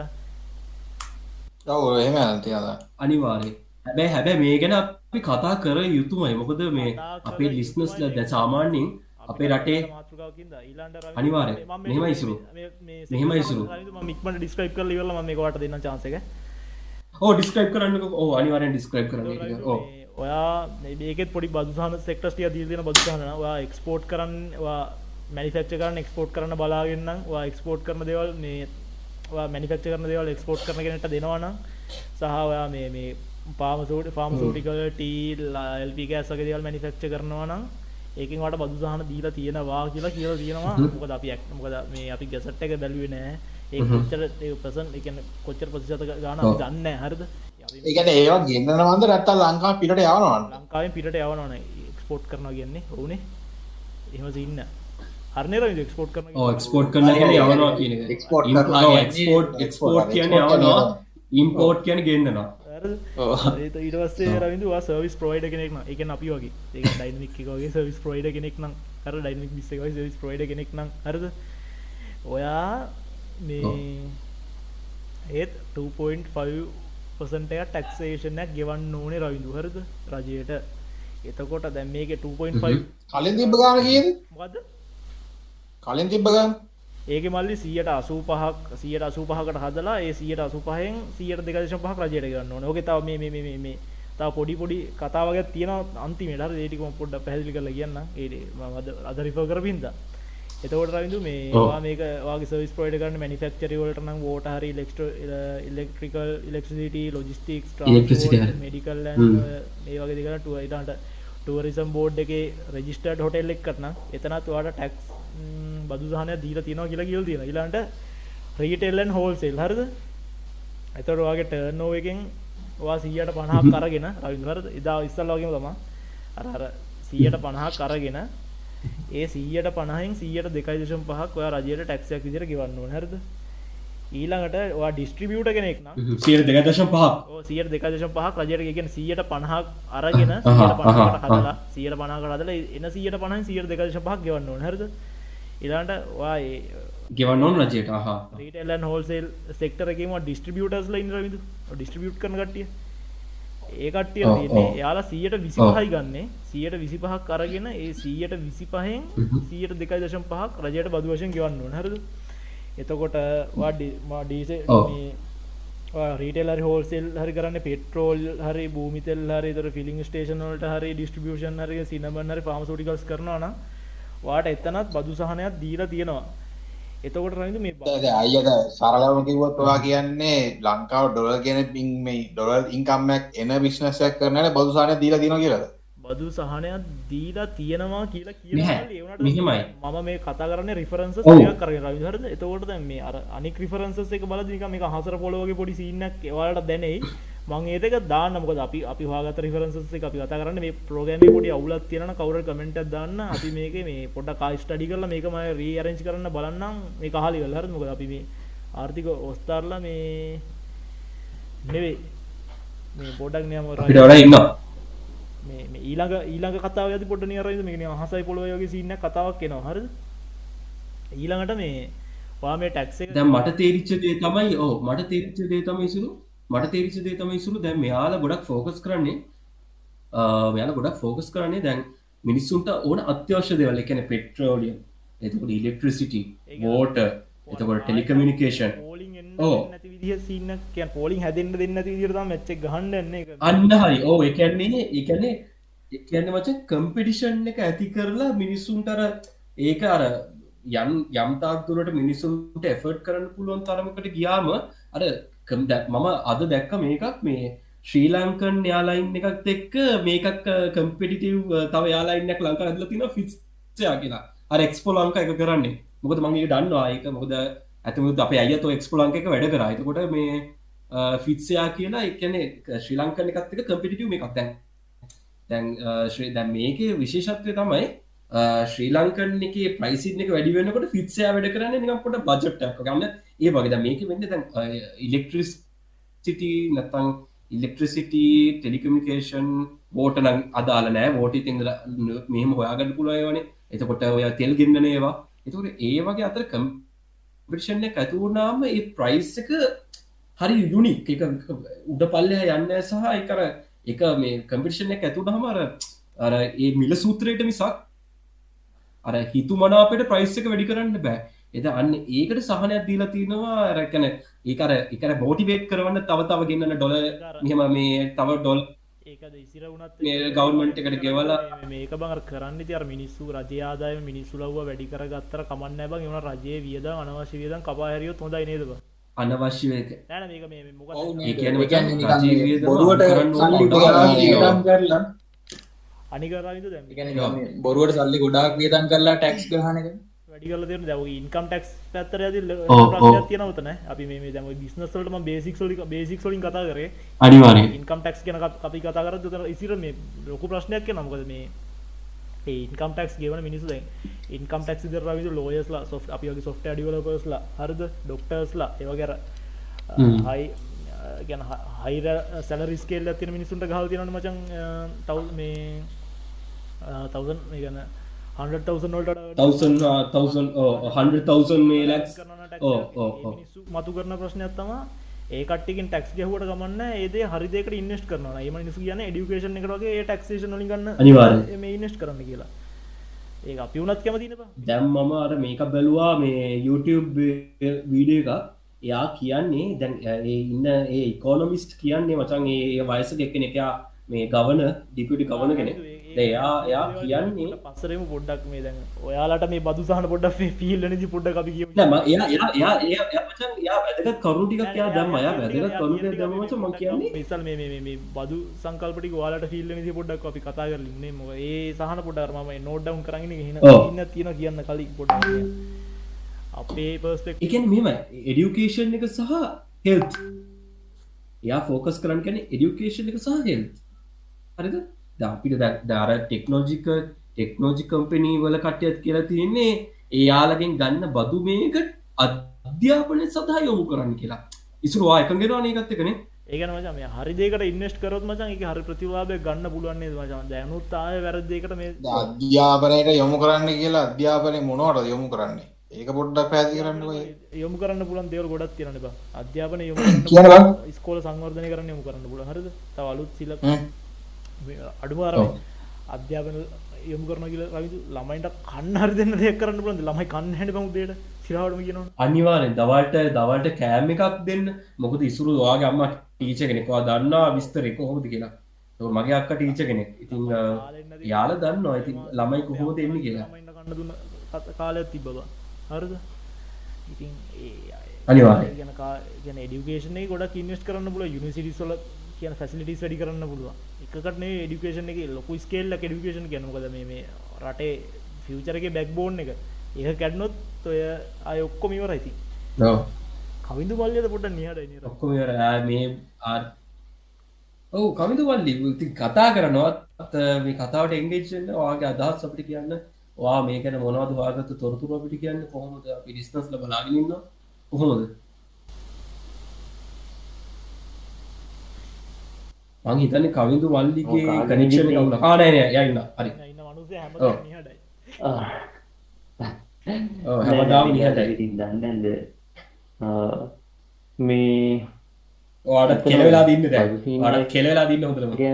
ඔව එහෙම ඇතියද අනිවාරය හැබැයි හැබැ මේ ගැන අපි කතා කර යුතුමයි. මොකද මේ අපේ ලිස්නස්ල දැ සාමාන්‍යින් අපේ රටේ අනිවාර්ය. මෙහෙමයි ඉසුරු. මෙහෙමයි ඉසුරු. මික්මට ඩිස්ක්‍රයිප් කල වල මේ වට දෙන්න චාසක ඕ ඩිස්ක්‍රයිප් කරන්න ඕ අනිවාරෙන් ඩිස්ක්‍රයිප් කරන්න ඕ ඔයා මේකෙත් පොඩි බදුසාන සෙක්ටස්ටිය දීදෙන බදුසාන වා එක්ස්පෝට් කරන්න මනිෆක්ච කරන්න එක්ස්පෝට් කරන බලාගන්න වා එක්ස්පෝට් කරන දෙවල් මේ මනිෆක්ච කරන දෙවල් එක්ස්පෝට් කරන කෙනට දෙනවන සහ ඔයා මේ මේ පාමසෝට ෆාම් සෝටිකල් ටීල් එල්පි ගෑසක දෙවල් මනිෆක්ච කරනවා නම් ඒකින් වට බදුසාහන දීලා තියෙනවා කියලා කියලා තියෙනවා. මොකද අපි ඇක් මොකද මේ අපි ගැසට් එක බැලුවේ නෑ. ඒ කොච්චර පසන් එක කොච්චර ප්‍රතිශත ගාන. දන්න හරිද? ඒකට ඒවා ගෙන්න්නවන්ද රැත්තා ලංකා පිට යවනවන්? ලංකාවෙන් පිට යවනන එක්ස්පෝට් කරනවා කියන්නේ. ඕනේ එහෙම සින්න හරනර එක්ස්පෝට් කරන ඕ එක්ස්පෝට් කරන යවනවා කියන export- export කියන යවනවා. ඉම්පෝට් කියන ගෙන්න්නවා. ඒත ඉටවස්සේ රවිදවා සර්විස් ප්‍රයිඩ කෙනෙක්න එක අපි වගේ. ඒ ඩයිනික් එකගේ සර්විස් ප්‍රයිඩ කෙනෙක් නම්. හර ඩයිනික් බිස්සකයි සවිස් ප්‍රයිඩ කෙනෙක් නම්. හරද? ඔයා මේ ඒත් 2.5 පසට ටක්සේෂනයක් ගෙවන්න ඕනේ රවිදු හරද? රජයට. එතකොට දැම් මේක 2.5 කලින් තිබ්බ ගාන කියද? මොකද කලින් තිබ්බගන් ඒක මල්ලි සියට අසූ පහක් සියට අසූ පහකට හදලා ඒ සියට අසු පහෙන් සියට දෙකදශ පහක් රජයට ගන්න ඕක තව මේ මේ තා පොඩි පොඩි කතාවගේ තියෙන අන්තිමට ඒටිකම පොඩ්ඩ පැහදිලි කල කියන්න ඒ අද රිෆ කරපින්ද එතවට රවිදු මේ ඔව්. වා මේක වාගේ සවිස් පොයිඩ කරන්න මනිෆක්චරවලට නම් ෝට හරි ලෙක්ට ඉලෙක්ට්‍රිකල් ඉලෙක්සිට ලොජිස්ටික්. මෙඩිකල්. ඒ වගේ දෙකට ටුවයිටන්ට ටුවරිසම් බෝඩ් එක රජිස්ටර්ඩ් හොටෙල් එක් කරන එතනත් වාට ටැක්ස් බදු සහනය දීලා තිනවා කියලා කියල් තියෙන ඉලාන්ට රීටෙල්ලන් හෝල්සෙල් හරද? එතට වගේ ටර්නෝ එකෙන් වා සීයට පණහක් කරගෙන රවිහරද එදා ඉස්සල් වගේ තම. අර අර සීයට පණහක් කරගෙන ඒ සීයට පණහෙන් සීයට දෙකයි දශම් පහක් ඔයා රජයට ටැක්සයක් විදිර ගවන්න ඕන. හරද? ඊළඟට වා ඩිස්ට්‍රිබියට කෙනෙක් නම් සියට දෙකදශම් පහක්. සියට දෙකදශම් පහක් රජයට ගෙන සියට පණහක් අරගෙන අහා, පනකට අහා, හදලා සියට පනා කරදල එන සියට පණහන් සියට දෙකදශ පහක් ගෙවන්න ඕන. හරද ඉලාන්ට වා ගෙවන්න රජයට හා රීටල්න් හෝල්සේල් සෙක්ටරකම ඩිස්ට්‍රිබියටස් ලයින් රවිදු ඩිස්ට්‍රිබියට් කරන කටිය ඒකට්ටිය. යාලා සියට විසි ඔව්. පහයි ගන්නේ සියට විසි පහක් අරගෙන ඒ සියට විසි පහෙන්. සියට දෙකයි දශම් පහක් රජයට බදු වශයෙන් ගෙවන්න හරද එතකොට. රීටෙල්ලරි හෝල්සෙල් හරි කරන්න පෙට්‍රෝල් හරි භූමිතෙල් හරි තර ෆිලිං ස්ටේෂනල්ට හරි ඩිස්ට්‍රිබියෂන් හරි සිනබන් හරි පාමසටිකල්ස් කරනවාන වාට එත්තනත් බදු සහනයක් දීලා තියෙනවා එතකොට රනිද මේ අයද සරලවම කිව්වොත් ඔයා කියන්නේ ලංකාව ඩොලර් කියන පින් මේ ඩොලර් ඉන්කම්මක් එන බිස්නසයක් කරනට බදුසානය දීලා දින කියලද බදු සහනයක් දීලා තියෙනවා කියලා. කියනට. මම මේ කතා කරන්න රිෆරන්ස ඔව්. කර රවිහරද එතකොට දැන් මේ අර අනික් රිෆරන්සස් එක බල නික මේ හසර පොලෝගේ පොඩි සින්නක් එවාලට දැනෙයි මං ඒතක දාන්න. මොකද අපි අපි හගත රිෆරන්ස එක අපි කතා කරන්න මේ ප්‍රෝගෑම පොඩි අවුලත් තියෙන කවර කමෙන්ට් දාන්න. අපි මේක මේ පොඩ කායිස්ටඩි කරලා මේකම රී අරංචි කරන්න බලන්නම්. මේ කහලි වෙල්හර මොකද අපි මේ ආර්ථික ඔස්ථාර්ලා මේ නෙවේ මේ පොඩක් නයම අපිට වඩා ඉන්නවා. මේ මේ ඊළඟ ඊළඟ කතාව ඇති පොඩ නිරයිද මේ හසයි පොළොවගේ සින්න කතාවක් එනවා. හරිද? ඊළඟට මේ වා මේ ටැක්ස එක දැන් මට තේරිච්ච දේ තමයි ඕ මට තේරිච්ච දේ තමයි ඉසුරු මට තේරිච්ච දේ තමයි ඉසුරු දැන් මෙයාලා ගොඩක් ෆෝකස් කරන්නේ මෙයාලා ගොඩක් ෆෝකස් කරන්නේ දැන් මිනිස්සුන්ට ඕන අත්‍යවශ්‍ය දේවල්. එකන පෙට්‍රෝලියම් එතකොට ඉලෙක්ට්‍රසිටි වෝට එතකොට ටෙලිකමිනිකේෂන් ඕ. පෝලිින් හැදෙන්ට දෙන්න විදිරතා මෙච්ච ගහන්න අන්න හරි. ඕ එකන්නේ එකන්නේ එකන්න මච කම්පිටිෂන් එක ඇති කරලා මිනිස්සුන්ටර ඒක අර යන් යම්තාක්තුරට මිනිසුන්ට එෆර්ට් කරන්න පුළුවන් තරමකට ගියාම අර මම අද දැක්ක මේකක් මේ ශ්‍රී ලංකන් යාලයින් එකත් එක්ක මේකක් කම්පිටිටව් තව යාලයින්නක් ලංකා ඇදල තින ෆිත්සයා කියලා. අර එක්ස්පෝ ලංකා එක කරන්නේ. මොකද මගේ දන්නවා. ඒක මොකද ඇතමුත් අප අයත එක්ස්පෝ ලංක එක වැඩ කරයිතකොට මේ ෆිත්සයා කියලා එකන ශ්‍රී ලංකන එකත් එක කම්පිටිටව එකක් දැන් දැන් ශ්‍රී දැන් මේක විශේෂත්වය තමයි අ, ශ්‍රී ලංකන් එක ප්‍රයිසින එක වැඩි වෙනකොට ෆිත්සය වැඩ කරන්න නිකම්කොට බජට්ක් ගන්න ඒ වගේ. දැන් මේක වෙන්න දැන් ඉලෙක්ට්‍රිස් සිටි නැතං ඉලෙක්ට්‍රසිටි ටෙලිකමිකේෂන් බෝටන අදාල නෑ. බෝටි තින්දල මෙහම හොයාගට පුළයවනේ එතකොට ඔය තෙල් ගෙන්න්නන ඒවා. එතකට ඒ වගේ අතර කම්පිෂණ ඇතුවනාම ඒ ප්‍රයිස් එක හරි යුනික් එක උඩ පල්ලහ යන්න සහ එකර එක මේ කම්පිෂණ එක ඇතුට හමර අර ඒ මිල සූත්‍රයට මිසක් අර හිතු මනාපට ප්‍රයිස් එක වැඩි කරන්න බෑ. එද අන්න ඒකට සහනයක් දීලා තියෙනවා රැකන ඒකර එකර බෝටිවේට් කරවන්න තව තව ගන්න ඩොල මෙහම මේ තව ඩොල් ගවර්න්මන්ට් එකට ගෙවලා මේක බඟ කරන්න තිර මිනිස්සු රජයාදාය මිනිස්සුලව වැඩි කර ගත්තර කමන්න බං. එවන රජය වියද අනවශ්‍ය වියදන් කපාහැරියොත් හොඳයි නේදව අනවශ්‍ය එක නැන මේක මේ මොක ඔව් ඒ මේ කියන්නේ කියන්නේ නිකන් රජයේ මේ වියදම බොරුවට සල්ලි ගොඩාක් වියදම් කරලා. අනිකරවිද දැම ඒ කියන්නේ නිකන් මේ බොරුවට සල්ලි ගොඩාක් වියදම් කරලා ටැක්ස් ගහන එක වැඩි කල දෙන දැව ඉන්කම් ටක්ස් පැත්තර ඇති. තියනවතන අපි මේ දැම බිස්නස්වලටම බේසික් ලික බේසික් ලින් කතා කරේ. අනිවාරය ඉන්කම් ටක්ස් කියන අපි කතා කර තර ඉසිර මේ ලොකු ප්‍රශ්නයක් කිය නමකද මේ ඉන්කම් ටක්ස් ගෙවන මිනිසු දැන් ඉන්කම් ටක්ස් දර විදු ලෝයස්ලා සොෆ් අපිගේ සොෆ්ට ඩිවලපස්ලා හරද? ඩොක්ටර්ස්ලා ඒවගර. හයි ගැන හයිර සැලරිස්කේල් ඇතින මිනිසුන්ට ගහල් තියන මචන් තව් මේ තවසන් ගැන මේ ඕ. මතු කරන ප්‍රශ්නයක් තම ඒකටින් ටක්ස් ගැහුවට ගමන්න ඒදේ හරිදක ඉන්නස් කරන ඒම නිසු කියන ඩියුකේෂන් එකටගේ ටක්ෂේෂන ගන්න අනිවාර්යෙන්. මේ ඉන්නස් කරන්න කියලා. ඒ අපි වනත් කැමතින දැම් මම අර මේක බැලවා මේ YouTube වීඩිය එක එයා කියන්නේ දැන් ඉන්න ඒ ඉකෝනමිස්ට් කියන්නේ මචන් ඒ වයස දෙක්කෙන එකයා මේ ගවන ඩිපිටි ගවන කෙනෙ එයා එයා කියන්නේ පස්සරම පොඩ්ඩක් මේ දැන් ඔයාලට මේ බදු සහන පොඩ්ඩක් පිල්ල නති පොඩ්ඩ අපි කිය කරුණු ටිකක් එයා දැම්ම. එයා වැදගත් කරුණු ටිකක් දැම්ම මචං මම කියන්නේ මිසල් මේ මේ මේ බදු සංකල්පටි වාලට ෆිල්ල නති පොඩ්ඩක් අපි කතා කරලන්නේ මො ඒ සහන පොඩ්ඩර්ම නෝඩ්ඩවුන් කරගෙන ඔව්. ඉන්න තියෙන කියන්න කලින් පොඩ්ඩ අපේ පර්ස්පෙක් එකන මෙම එඩියුකේෂන් එක සහ හෙල්ත් එයා ෆෝකස් කරන්න කැන එඩියුකේෂන් එක සහ හෙල්ත් හරිද අපිට දාර ටෙක්නෝජික ටෙක්නෝජි කම්පනී වල කටයත් කියලා තියන්නේ එයාලගෙන් ගන්න බදු මේක අධ්‍යාපනය සඳහා යොමු කරන්න කියලා. ඉසුරවා එකගෙනවා ඒකත් එකනේ. ඒකන මච මේ හරිදේකට ඉන්වස්ට කරොත් මචන් එක හරි ප්‍රතිවාබය ගන්න පුළුවන්න්නේ මචන් දැනුත් ආය වැරදේකට මේ අධ්‍යාපනයට යොමු කරන්න කියලා අධ්‍යාපනය මොනවට යොමු කරන්නේ? ඒක පොඩ්ඩක් පැදි කරන්න යොමු කරන්න පුලන් දෙවල් ගොඩත් තියෙන බ? අධ්‍යාපන යොමු කියනවා ස්කෝල සංවර්ධනය කරන්න යොමු කරන්න පුල හරිද? තව අලුත් සිල. අඩුවාර අධ්‍යාපන යොමු කරන කියල රවිදු ළමයිට කන්න හරි දෙන්න දෙයක් කරන්න පුලන්ද ළමයි කන්න හැට පමුදේට සිරාවටම කියනවා. අනිවාරෙන් දවල්ට දවල්ට කෑම එකක් දෙන්න. මොකද ඉසුරු වාගේ අම්ම ටීච කෙනෙක්වා දන්නා විස්තර එක හොමද කියලා මගේ අක්ක ටීච කෙනෙක්. ඉතින් යාල දන්නවා. ඉතින් ළමයි කියලා. කන්න දුන්න කත- කාලයක් තිබ්බවා හරිද? ඉතින් ඒ අනිවාර්යෙන්. ගැන එඩිකේෂන ගොඩක් ඉන්වස් කරන්න පුල යුනිසිටිස්වල කියන ෆැසිලිටිස් වැඩි කරන්න පුළුව එකකට එඩිකේෂන එක ලොකු ස්කේල්ල එඩිකේෂන් ගැනකද මේ මේ රටේ ෆියචරක බැක්බෝන් එක. ඒ කැඩනොත් ඔය අය ඔක්කොම ඉවර ඇති ඔව්. කවිදු මල්ලද පොට නිහට නිර ඔක්කොම ඉවර. ඈ මේ ආර් ඔව් කමිදු වල්ලි ඉතින් කතා කරනවත් මේ කතාවට එංගේජ්න්න වාගේ අදහස් අපිට කියන්න. වා මේකන මොනවද වාගත තොරතුර අපිට කියන්න කොහොමද? අපි ඩිස්නස්ල බලාගන්න කොහොමද මං හිතන්න කවිදු කාගෙ කනික්ෂණ? කවුල කානය යන්න හරි. හැමදාම නිහඬයි. දන්නද මේ වාට කෙලවෙලා දින්න දැ වාට කෙලවෙලා දින්න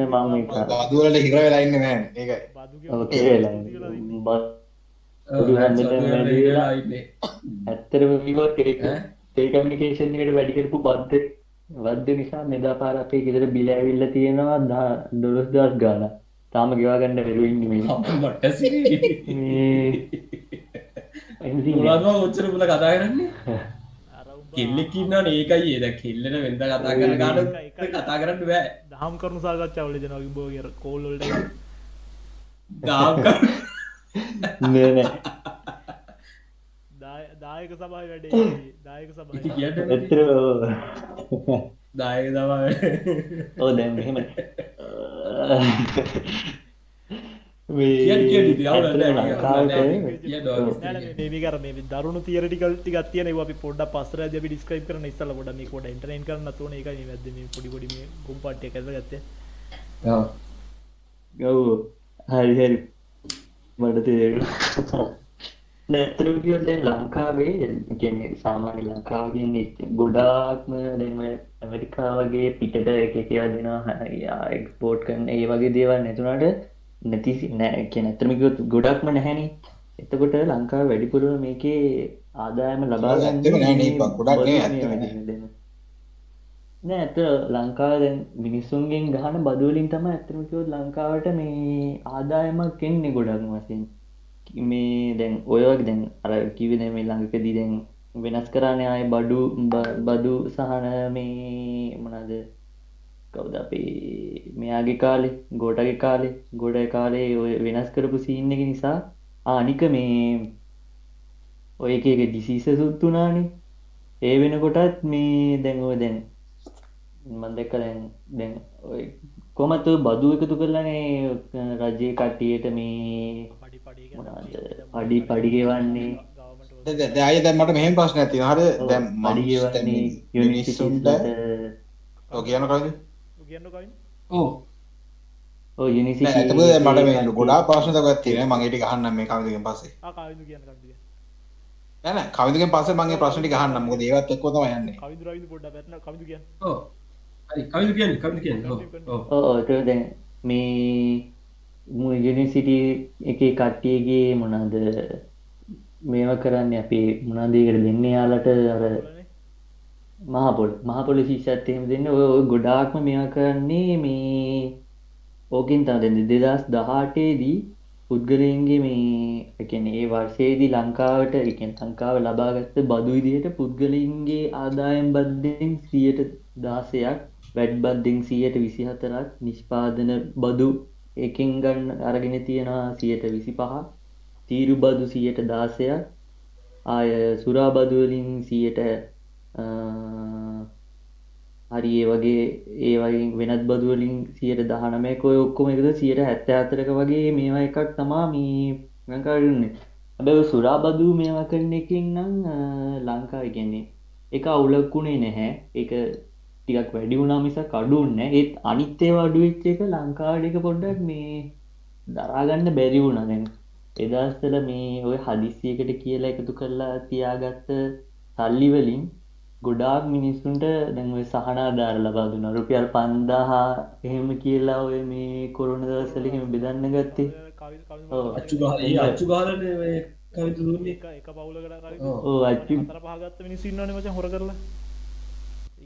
මම එක බදුවලට හිර වෙලා ඉන්න නෑ ඒකයි. විවෝ ටෙලිකමිනිකේෂන් එකට වැඩි කරපු බද්ධ වද්ද නිසා මෙදා පාර අපේ ගෙදර බිල ඇවිල්ල තියෙනවා දා දොළොස් දස් ගාන තාම ගෙවාගන්න වෙරුවන්න මේ. මුලදවා ඔච්චර පුල කතා කරන්නේ? කෙල්ලෙකින්න ඒකයි ඒද කෙල්ලට වෙද කතා කර ගාන කතා කරන්න බෑ. දහම් කරුණු සාකච්ඡා වල ජනගේ බෝගර කෝල්ලට දාම් නෑ දායක සබයි වැඩේ දායක කියන්න ඇත්තර දායක දවා ඕ දැන් මෙහෙම. කර දරුණු තියරටිකල් ටිකක් තියෙන ඒවා අපි පොඩ්ඩක් පස්සර ඇදී අපි ඩිස්ක්‍රයිබ් කරන ඉස්සෙල්ලා පොඩ්ඩක් මේ පොඩ්ඩක් එන්ටර්ටේන් කරන්න තෝරන එකයි මේ වැද්දේ මේ පොඩි පොඩි මේ ගොම් පාට්ටියක් ඇදලා ගත්තේ. ගව් හරි හරි. මට තේරු නැතරම කියොත් දැන් ලංකාවේ කියන්නේ සාමාන්‍ය ලංකාවගෙන් ගොඩාක්ම දැන් ඇමරිකා වගේ පිටට එක එක ඒවා දෙනවා එක්ස්පෝර්ට් කරන ඒ වගේ දේවල් නැතුණට නැති නෑ. කියන ඇත්තම කිව්වොත් ගොඩක්ම නැහැනේ. එතකොට ලංකාව වැඩිපුරම මේකේ ආදායම ලබා ගන්න. ගොඩක් නේ ඇත ලංකාව දැන් මිනිස්සුන්ගෙන් ගහන බදුවලින් තම ඇත්තම කිව්වොත් ලංකාවට මේ ආදායමක් එන්නේ ගොඩක් වශයෙන් මේ දැන් ඔය වගේ දැන් අර කිව්වේ දැන් මේ ළඟකදී දැන් වෙනස් කරානේ ආයේ බඩු බ- බදු සහන මේ මොනවාද? කවුද අපේ මෙයාගේ කාලේ? ගෝටගේ කාලේ? ගොඩ කාලේ ඔය වෙනස් කරපු සීන් එක නිසා ආ අනික මේ ඔය එක එක ඩිසීස සුත්තුනානේ ඒ වෙනකොටත් මේ දැන් ඔය දැන් මන් දැක්ක දැන් දැන් ඔය කොමත් ඔය බදු එකතු කරලානේ රජයේ කට්ටියට මේ පඩි පඩි මොනවද? පඩි පඩි ගෙවන්නේ? දැය දැන් මට මෙහෙම ප්‍රශ්නයක් තියෙනවා. හරි යුනිසිටිස්ලට ඔය කියන කයින් ඕ ඔය යුනිසිටි නෑ එතකොට දැන් මට මේ ගොඩාක් ප්‍රශ්න තවත් තියෙනවා. මම ඒ ටික අහන්නම් මේ කවිදගෙන් පස්සේ. කාවිදු කියන්න කන්දිය නෑ නෑ කවිදගෙන් පස්සේ මම ඒ ප්‍රශ්න මොකද ඒවත් එක්කව තමයි යන්නේ. කවිදු රවිදු පොඩ්ඩක් පැත්න කවිදු කියන්න. ඕ හරි කවිදු කියන්න කවිදු කියන්න. ඔව් ඔව්. ඕ ඒක දැන් මේ යුනිසිටි එක කට්ටියගේ මොනද මේව කරන්න? අපේ මොනාදේකට දෙන්න යාලට? අර මහපොල් මහපොල ශිෂත්යම දෙන්න. ඔය ඔය ගොඩාක්ම මෙයා කරන්නේ මේ ඕකින් තම දෙන්න දෙදස් දහටේදී පුද්ගලයන්ගේ මේ එකන ඒ වර්ෂයේදී ලංකාවට එකෙන් ලංකාව ලබාගත්ත බදු විදිහට පුද්ගලයින්ගේ ආදායම් බද්ධෙන් සියයට දාසයක් වැඩ් බද්ධෙන් සියයට විසි හතරක් නිෂ්පාදන බදු එකෙන් ගන්න අරගෙන තියෙනවා සියයට විසි පහ තීරු බදු සියයට දාසයක් ආය සුරා බදුවලින් සියයට හරි ඒ වගේ ඒ වගේ වෙනත් බදුවලින් සියට දහනමයක ඔය ඔක්කොම එකද? සියට හැත්ත අතරක වගේ මේවා එකක් තමා මේ ලංකාරන්නේ හැබැ සුරා බදූ මේවා කරන එකින් නම් ලංකා ඉගන්නේ එක අවුලක්කුණේ නැහැ. එක ටිකක් වැඩි වුණා මිස කඩුන්න ඒත් අනිත්තේ වඩුවෙච්ච එක ලංකාඩක පොඩ්ඩක් මේ දරාගන්න බැරි වුණ. දැන් එදස්තල මේ ඔය හදිස්සියකට කියලා එකතු කරලා තියාගත්ත සල්ලිවලින් ගොඩාක් මිනිස්සුන්ට දැන්ව සහනා දාර ලබා දුන්න. රුපියල් පන්දාහා එහෙම කියලා ඔය මේ කොරුණ දවසලහෙම බෙදන්න ගත්තේ. ඔව්. අච්චු ගහ ඒ අච්චු ගහලන කවිතු දුන්නේ. එක එක පවුලකට ඔව්. ඕ අච්චි. අතර පහගත්ත මිනිස්සු ඉන්නවනේ මචං හොර කරලා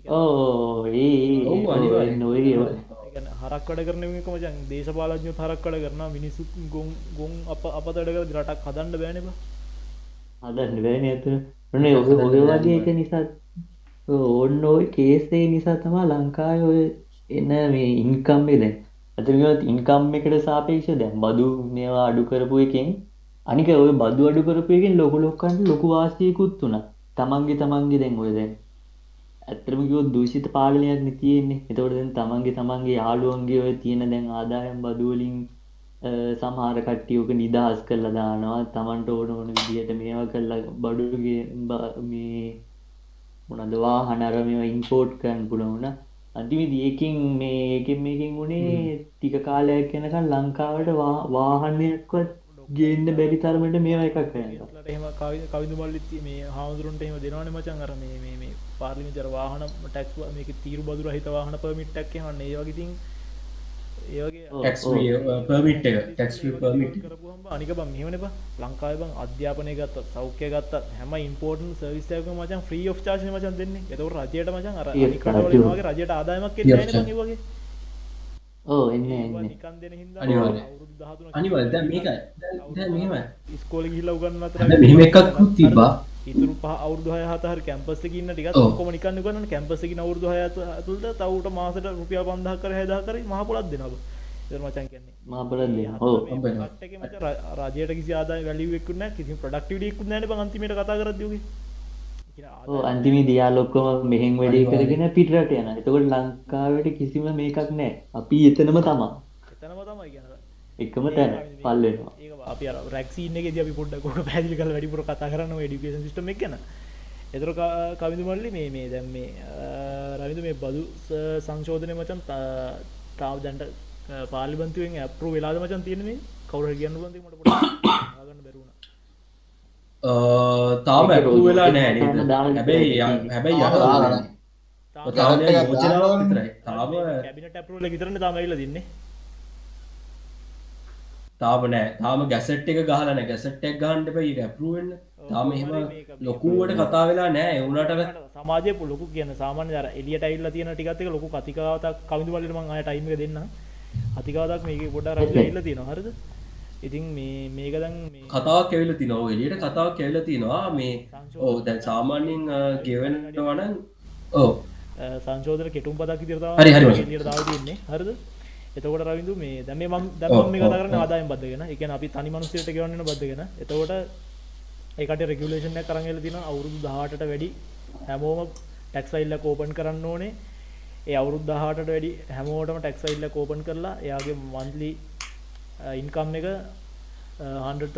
ඕ හරක් වැඩ කරන එක මචං දේශපාලඥයෝ හරක් වැඩ කරනවා මිනිස්සු ගොන් ගොන් අප අපතඩ කර රටක් හදන්න බෑනේ බා. හදන්න බෑන ඇතු ඔන්න ඔය ඔය වගේ එක නිසා ඔන්න ඔය කේසේ නිසා තමා ලංකාය ඔය එන්න මේ ඉන්කම්මේ දැන්. ඇතිගත් ඉන්කම් එකට සාපේක්ෂ දැන් බදු මේවා අඩු කරපු එකෙන් අනික ඔය බදු අඩු කරපු එකෙන් ලොකු ලොක්කන්ට ලොකු වාසියකුත් වුණා තමන්ගේ තමන්ගේ දැන් ඔය දැන් ඇත්තරම කිව්වොත් දූෂිත පාලනයක් නේ තියෙන්නේ. එතකොට දැන් තමන්ගේ තමන්ගේ යාළුවන්ගේ ඔය තියෙන දැන් ආදායම් බදු වලින් සමහර කට්ටිය ඔක නිදහස් කරලා දානවා. තමන්ට ඕන ඕන විදිහට මේවා කරලා බඩුගේ මේ මොනද වාහන අර මේවා ඉම්පෝට් කරන්න පුළුවන් අන්තිමේදී ඒකෙන් මේ ඒකෙන් මේකෙන් උනේ ටික කාලයක් යනකම් ලංකාවට වාහනයක්වත් ගේන්න බැරි තරමට මේවා එකක් ඒත්ලට එහෙම කවි කවිදු මල්ලිත් මේ හාමුදුරුන්ට එහෙම දෙනවනේ මචං අර මේ මේ මේ පාර්ලිමේන්තුවේ අර වාහන ටැක්ස් මේක තීරු බදු රහිත වාහන පර්මිට් එකක් එහෙම ඒ වගේ ඉතින් ඒ වගේ ඔව්. ටැක්ස් පර්මිට් එක ටැක්ස් පර්මිට් කරපුහම අනික බං මෙහෙමන බ. ලංකාව බං අධ්‍යාපනය ගත්තත් සෞඛ්‍ය ගත්තත් හැම ඉම්පෝර්ටන් සවිස්යක මචන් ්‍රී ෝ් චාශ මචන් දෙන්නේ. එතව රජයට මචන් අර අනිකටවලගේ රජයට ආදායමක් වගේ. ඕ එන්න. අනිවල් මේකයි. ස්කෝල ගිල්ල උගන්න මෙහෙම එකක්කුත් තිබ්බා ඉතුරු පහ අවුදහ හතර කැම්පස ගන්න ටික. කොම නිකන්න ගන්න කැම්පසකි අවුරදු හය තුළට තවට මාසට රුපියල් පන්දහ කර හැදා කර මහපොලත් දෙනව. ඉදර මචන් කියන්නේ රජයට කිසි ආදාය වැලිවෙක්කුන්න කිසි ප්‍රඩක්ටිවිඩියක්කු නෑන පන්තිමට කතා කරදයගේ අන්තිමේ දියාලොක්කොම මෙහෙන් වැඩේ කරගෙන පිටරට යන එතකොට ලංකාවට කිසිම මේකක් නෑ අපි එතනම තමා. එතනම තමයි එකම තැන. පල්ලෙනවා අප රක්සින එක අපි පොඩ්ඩක් පැදිි කල වැඩිපුර කතා කරන්න ඩිකේන් සිටම එකන එතර කවිදු මල්ලි මේ මේ දැම් මේ රවිදු මේ බදු සංශෝධනය මචන් තාව දැන්ට පාලිබන්තුවෙන් අපපරු වෙලාද මචන් තියෙනෙ කවර කියන්න බන්ති මට පොඩ ගන්න බැරුණ තාම ඒක ඇපු වෙලා නෑ දාලා හැබැයි ය-. හැබැයි තාම. තාම කැබිනට ඇපරුල විතරන තමයිල දෙන්නේ තාම නෑ. තාම ගැසට් එක ගහලන ගැසට්ටක් ගහන්ට පැයි ඇපරුවෙන්න්න තාම එහෙම ලොකුවට කතා වෙලා නෑ. එවුනට සමාජය පුලොකු කියන සාමාන්‍ය දර එලියට ඇල්ල තියෙන ටිකත්ක ලොකු කතිකාවතක් කවිදු වලට මං අය ටයිම දෙන්න අතිකාවතක් මේක පොඩ රජ එල්ල තියෙන හරද? ඉතින් මේ මේකදන් මේ කතාවක් කෙවෙල තිනව එලියට කතාවක් කෙවෙල තිනවා මේ ඕ දැන් සාමාන්‍යෙන් ගෙවනට වන ඕ සංශෝධන කෙටුම් පදක් තිරතාව හරි, හරි, හරි. ලියට දාව තින්නේ හරද එතකොට රවිදු මේ දැම ම දම මේ කතරන. ආදායම් බද්ධගෙන එක. අපි තනි මනුසයට ගවන්න බද්ධගෙන එතකොට ඒකට රෙගුලේෂන්ය කරගල තින අවුරුදු දහටට වැඩි හැමෝම ටැක්සයිල්ල කෝපන් කරන්න ඕනේ. ඒ අවුරුද් දහට වැඩි හැමෝටම ටැක්සයිල්ල කෝපන් කරලා එයාගේ මන්ලි ඉන්කම් එක හන්ඩවල්ට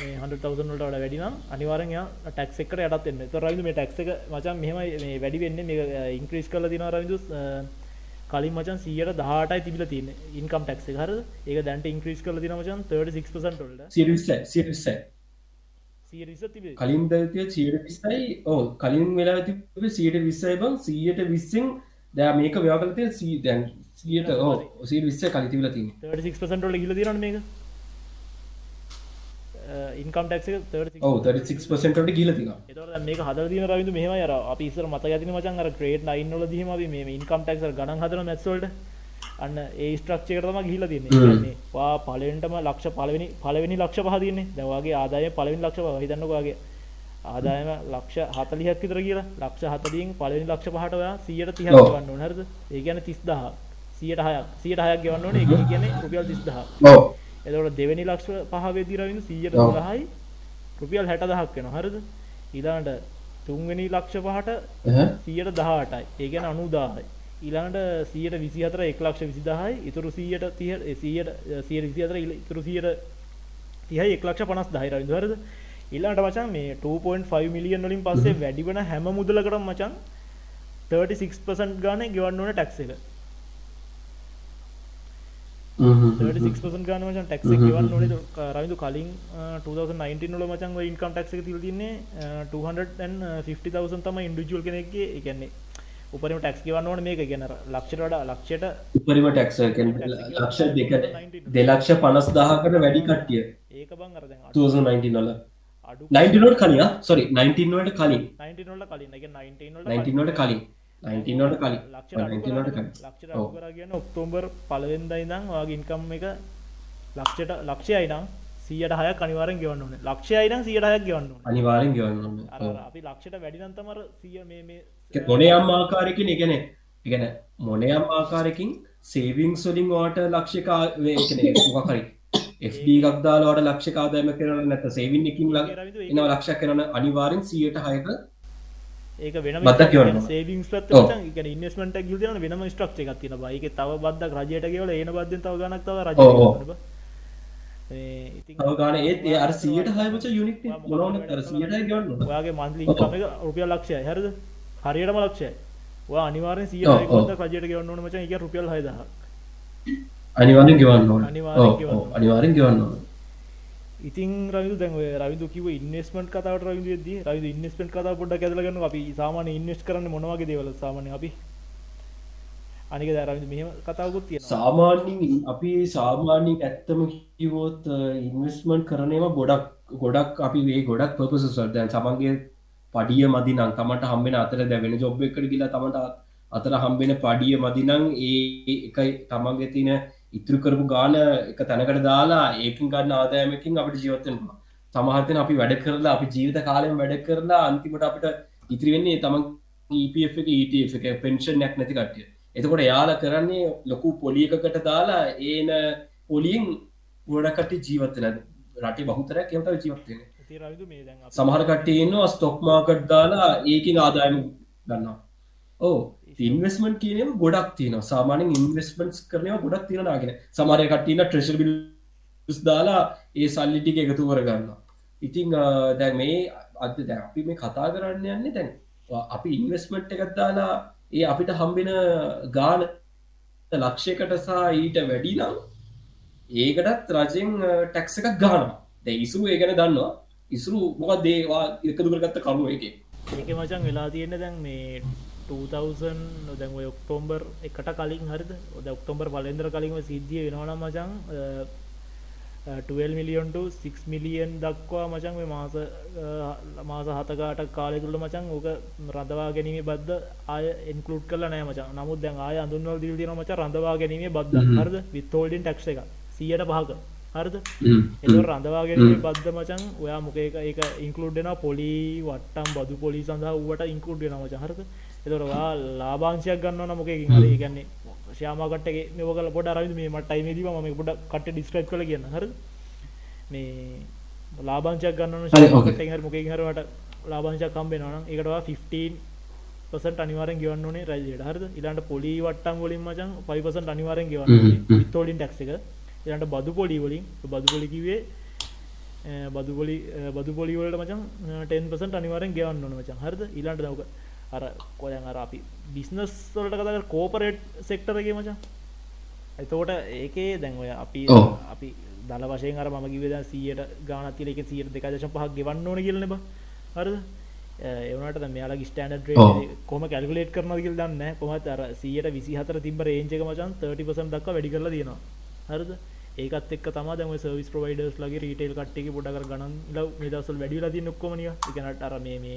මේ හන්ඩවල්ට වඩ වැඩිනම් අනිවාරය ටක්ක් එකට යටත් එන්න තරයිද මේ ටක්ක මචන් මෙහම මේ වැඩි වෙන්න. මේ ඉංක්‍රීස් කල දින රවිදු කලින් මචන් සියට දහටයි තිබිල තින ඉන්කම් ටක්ස හර ඒක දැන්ට ඉංක්‍රීස් කල දින මචන් 36ට සිරිස්ස සිරිස්ස සිරිස තිබේ. කලින් දතිය සීට විස්සයි. ඕ කලින් වෙලා තිබ සීට විස්සයි බං. සීයට විස්සෙන් දෑ මේක ව්‍යාකලතය සී දැන් සියට ඕ සී විස්ස කලිතිවල තින 36ට ගිල දිරන මේක ඉන්කම් ටක් ඔව 36පසට ගිල එතට මේක හදදින රවිදු මෙහම යර අපි ඉස්සර මත ඇතින මචන් අර ක්‍රේට් නයින්නල දීම මේ ඉන්කම් ටක්සර් ගණන් හදන මැත්සල්ට අන්න ඒ ස්ට්‍රක්ෂකරම ගිහිල තින්නේ වා පලෙන්ටම ලක්ෂ පලවෙනි පලවෙනි ලක්ෂ පහදන්නේ දවගේ ආදාය පලවිනි ලක්ෂ හිතන්නවාගේ ආදායම ලක්ෂ හතලිහක් විතර කියලා. ලක්ෂ හතලින් පලවෙනි ලක්ෂ පහටවා සියට තිහ ඔව්. ගන්න හරද? ඒ ගැන තිස්දහ සියට හයක්. සියට හයක් ගවන්න ඕන. එක කියන රුපියල් තිස්දහ ඕ එතවට දෙවැනි ලක්ෂ පහවෙදිරවින් සියට ඔව්. දහයි රුපියල් හැට දහක් වෙන හරද? ඉලාන්ට තුන්වෙනි ලක්ෂ පහට සියට දහටයි ඒගැන අනුදාහයි. ඊළඟට සියට විසි අතර එක් ලක්ෂ විසිදහයි. ඉතුරු සීයට තිය සීයට සිය විසි අතර ඉතුරු සියට තියයි එක් ලක්ෂ පනස් දහිර විදරද ඉල්ලාට මචන් මේ 2.5 මිලියන් වලින් පස්සේ වැඩිවන හැම මුදලකට මචන් 36% ගාන ගෙවන්න ඕන ටැක්ස එක 36% ගාන මචන් ටැක්ස ගෙවන්න ඕනේ. රවිදු කලින් 2019 වල මචන් ඉන්කම් ටැක්ස් එක තියලා තින්නේ 250,000 තමයි ඉන්ඩිවිජුවල් කෙනෙක්ගේ. ඒ කියන්නේ උපරිම ටැක්ස් ගෙවන්න ඕන මේක. ගැන ලක්ෂයට වඩා ලක්ෂයට උපරිම ටැක්ස ලක්ෂ දෙක දෙලක්ෂ පනස් දාහකට වැඩි කට්ටිය. ඒක බං අර දැන් 2019 වල. අඩු 19 වලට කලින් සොරි 19 වලට කලින්. 19 වල කලින්. ඒ කියන්නේ 19 වල 19 වලට කලින් 19 වලට කලින් ලක්ෂ 19 වලට කලින් ලක්ෂ අඩු කරා කියන්නේ ඔක්තෝබර් පළවෙනිදා ඉඳන් ඔයාගේ ඉන්කම් එක ලක්ෂයට ලක්ෂයයි නම් 106ක් අනිවාර්යෙන් ගෙවන්න ඕනේ. ලක්ෂයයි නම් 106ක් ගෙවන්න ඕනේ. අනිවාර්යෙන් ගෙවන්න අපි ලක්ෂයට වැඩි නම් තමයි අර 100 මේ මේ ඔව්. මොනේ කියන්නේ ඒ කියන්නේ මොනේ ලක්ෂයක ආ- ඒ කියන්නේ මොකක් හරි FD එකක් දාලා ඔයාට ලක්ෂයක ආදායමක් කරනවා නැත්නම් සේවින් එකකින් ලක් එනවා ලක්ෂයක් කරනවා අනිවාර්යෙන් 106ක ඒක වෙනම බද්දක් ගෙවන්න ඕන. සේවිංස් පැත්ත ඔව්. මචං ඒ කියන්නේ ඉන්වෙස්ට්මන්ට් එකක් ගිහලා තියෙනවා වෙනම ස්ට්‍රක්චර් එකක් තියෙනවා බා. ඒකේ තව බද්දක් රජයට ගෙවලා ඒන බද්දෙන් තව ගණක් තව රජයට ඔව්, ඔව්. ගෙවන්න බා. මේ ඉතින් තව ගාන ඒත් ඒ අර 106 මචං යුනික් නේ මොනවද අර 106 ගෙවන්න ඕන. ඔයාගේ මන්ත්ලි ඔව්. ඉන්කම් එක රුපියල් ලක්ෂයයි හරිද? හරියටම ලක්ෂයයි. ඔයා අනිවාර්යෙන් 100 ඔව්, ඔව්. බද්දක් රජයට ගෙවන්න මචං. කියන්නේ රුපියල් 6000ක්. අනිවාර්යෙන් ගෙවන්න ඔව්, ගෙවන්න ඔව්, ඕන. අනිවාර්යෙන් ගෙවන්න ඕන. ඉතින් රවිදු දැන් ඔය රවිදු කිව්ව ඉන්වෙස්ට්මන්ට් කතාවට රවිදු එද්දී රවිදු ඉන්වෙස්ට්මන්ට් කතාව පොඩ්ඩක් ඇදලා ගන්නකො අපි සාමාන්‍ය ඉන්වෙස්ට් කරන්නේ මොන වගේ දේවල්ද සාමාන්‍යයෙන් අපි? අනික දැන් රවිදු මෙහෙම කතාවකුත් තියෙනවා. සාමාන්‍යින් අපි සාමාන්‍යින් ඇත්තම කිවෝත් ඉන්වස්මන්ට් කරනවා ගොඩක් ගොඩක් අපි වේ ගොඩක් පපසස් දැන් සමන්ගේ පඩිය මදිනං තමට හම්බෙන අතර දැවෙන ජොබ් එකට ගිලා තමට අතර හම්බෙන පඩිය මදිනං ඒ එකයි තමන්ගේ තින ඉතුරු කරපු ගාන එක තැනකට දාලා ඒකින් ගන්න ආදායමකින් අපට ජීවත්තෙනවා සමහතන අපි වැඩ කරලා අපි ජීවිත කාලයෙන් වැඩ කරලා අන්තිමට අපිට ඉතිරිවෙන්නේ තමන් EPF එක ETF එක පෙන්ෂන්යක් නැති කටිය එතකොට යාල කරන්නේ ලොකු පොලියකකට දාලා ඒන පොලියෙන් ගොඩකට ජීවත්තන රටේ බහුතරයක් එමට ජීවත්වෙන ඉතින් රවිදු මේ දැන් අපි සමහර කටයන්නවා ස්තොක්මාකට් දාලා ඒකින් ආදායම ගන්නවා. ඕ ඉන්වස්මට කියනම ගොඩක් තියන සාමානෙන් ඉන්වස්මන්ස් කරනව ගොඩක් තියෙනගෙන සමරය කටන ට්‍රෙශල් බිල් දාලා ඒ සල්ලිටික එකතු කරගන්න ඉතිං දැන් මේ අද දැ අපි මේ කතා කරන්න යන්නේ දැන් අපි ඉන්වස්මට් එකත් දාලා ඒ අපිට හම්බෙන ගාන ලක්ෂයකට සහ ඊට වැඩි නම් ඒකටත් රජෙන් ටැක්ස එකක් ගාන දැ ඉසුරු ඒගැන දන්නවා. ඉසුරු මොකක් දේවා එකතු කරගත්ත කරුව එක ඒක මචන් වෙලා තියෙන දැන් මේ 2000 දැන් ඔය ඔක්තෝම්බර් එකට කලින් හරිද? ඔද ඔක්තෝම්බර් පලෙන්දර කලින්ම සිද්ධිය වෙනවනම් මචන් 12 මිලියන්ට 6 මිලියන් දක්වා මචන් මේ මාස මාස හතකාට කාලය තුළ මචන් ඕක රඳවා ගැනීම බද්ධ ආය එන්කලුට් කල නෑ මචන් නමුත් දැන් ආය අඳුන්වල් දිල් තින මච රඳවා ගැනීම හ්ම්. හරද? විත්තෝල්ඩින් ටක්ෂ එක සියට පහක. හරද? එත රඳවා ගැනීම බද්ධ මචන් ඔයා මොකේක ඒක ඉන්කලුඩ්න පොලි වට්ටම් බදු පොලි සඳහා වට ඉන්කලුඩ්න මච. හරද එතොරවා ලාබාංශයක් ගන්න මොකකින් හරි. ගන්නේ ශයාමකටගේ මෙවකල පොඩ අරවිද මේ මටයිමේදී ම පොඩ කට ඩිස්ක්‍රයිප් කල කියන්න. හර මේ ලාබංචක් ගන්න හරි, මොකින් හරවට ලාබංශක් කම්බෙනවා එකටවා 15 පසට අනිවාරෙන් ගවන්න රජයට හරද? ඉලාට පොලි වට්ටම් වලින් මචන් පයිපසට අනිවාරෙන් ගවන්න. විත්තෝලින් ටක්ස එක. ඉලාට බදු පොලි වලින් බදු පොලිකිවේ බදු පොලි බදු පොලිවලට මචන් ටෙන් පසට අනිවාරෙන් ගවන්න මචන් හරද? ඉලාට දවක අර කොයන් අර අපි බිස්නස් වලට කතර කෝපරේට් සෙක්ටරගේ මචන් එතෝට ඒකේ දැන් ඔය අපි. අපි දල වශයෙන් අර ම කිවද සියට ගානතිලක සියට දෙකදශ පහක් ගෙවන්න ඕන කියලන හරද? එවනට මෙයාලා ස්ටන්ඩ ඔව්. කොම කැල්ගලේට් කරන කියල් දන්න කොමත් අර සියට විසි හතර තිබ රේජක මචන් 30පසම් දක් වැඩි කරලා තියෙනවා. හරද? ඒකත් එක් තම දම සවිස් ප්‍රවයිඩර්ස් ලගේ රීටේල් කට්ටේ පොඩකර ගන ල නිදසල් වැඩිලා ති නොක්කොමනිය එකනට අර මේ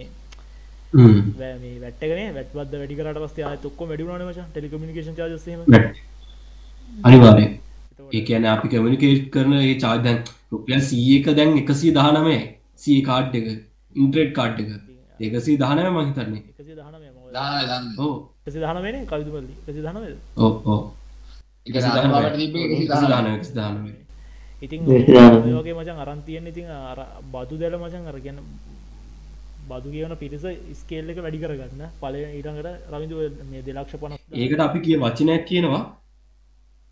මේ වැ මේ වැට්ටගෙන වැට්වද වැඩිකරට පස්සේ ආය තොක්කො වැඩිුණන මච ටෙලිකමිනිකේෂන් චාජසම අනිවාරය ඒ කියන අපි කමිනිකේට් කරන ඒ චාර්දැන් රුපියල් සීක දැන් එකසී දහනමේ සී කාඩ් එක ඉන්ට්‍රේට් කාඩ් එක එකසි දහනම. දාන දාන ඉතින්. ඔයගේ මචන් අරන්තියෙන් ඉතින් අර බදු දැල මචන් අරගන්න බදු කියවන පිරිස ස්කේල් එක වැඩි කරගන්න. පල ඊටඟට රවිදු මේ දෙලක්ෂ පන ඒකට අපි කිය වචනයක් කියනවා.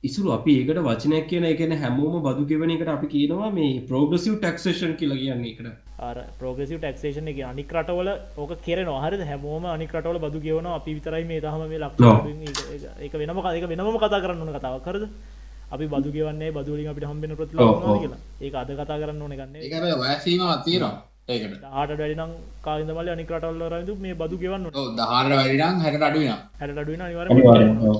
ඉසුරු අපි ඒකට වචනයක් කියන එකන හැමෝම බදු ගෙවන එකට අපි කියනවා මේ ප්‍රෝගසිව් ටක්ෂේෂන් කියලා කියන්නේ එකට අර ප්‍රෝගසිව ටක්ෂේෂන එක අනික් රටවල ඕක කෙරෙන හරි හැමෝම අනිකටවල බදු කියවන අපි විතරයි මේ තහම මේ ලක් එක වෙනම එක වෙනම කතා කරන්න කතාව කරද අපි බදු කියවන්නේ බදුලින් අපිට හම්බෙන ප්‍රති ඔව්, ඔව්. කියලා. ඒ අද කතා කරන්න ඕන ගන්න ඒක වැසීමත් තියෙනවා. ඒකට ආට වැඩිනම් කාන්දමල අනිකටවල්ල රදු මේ බදු ගෙවන්න ඔව් දහට වැඩිනම් හැට අඩුවෙන හැට අඩුවෙන අනිවර අනිවාර්යෙන් ඔව්.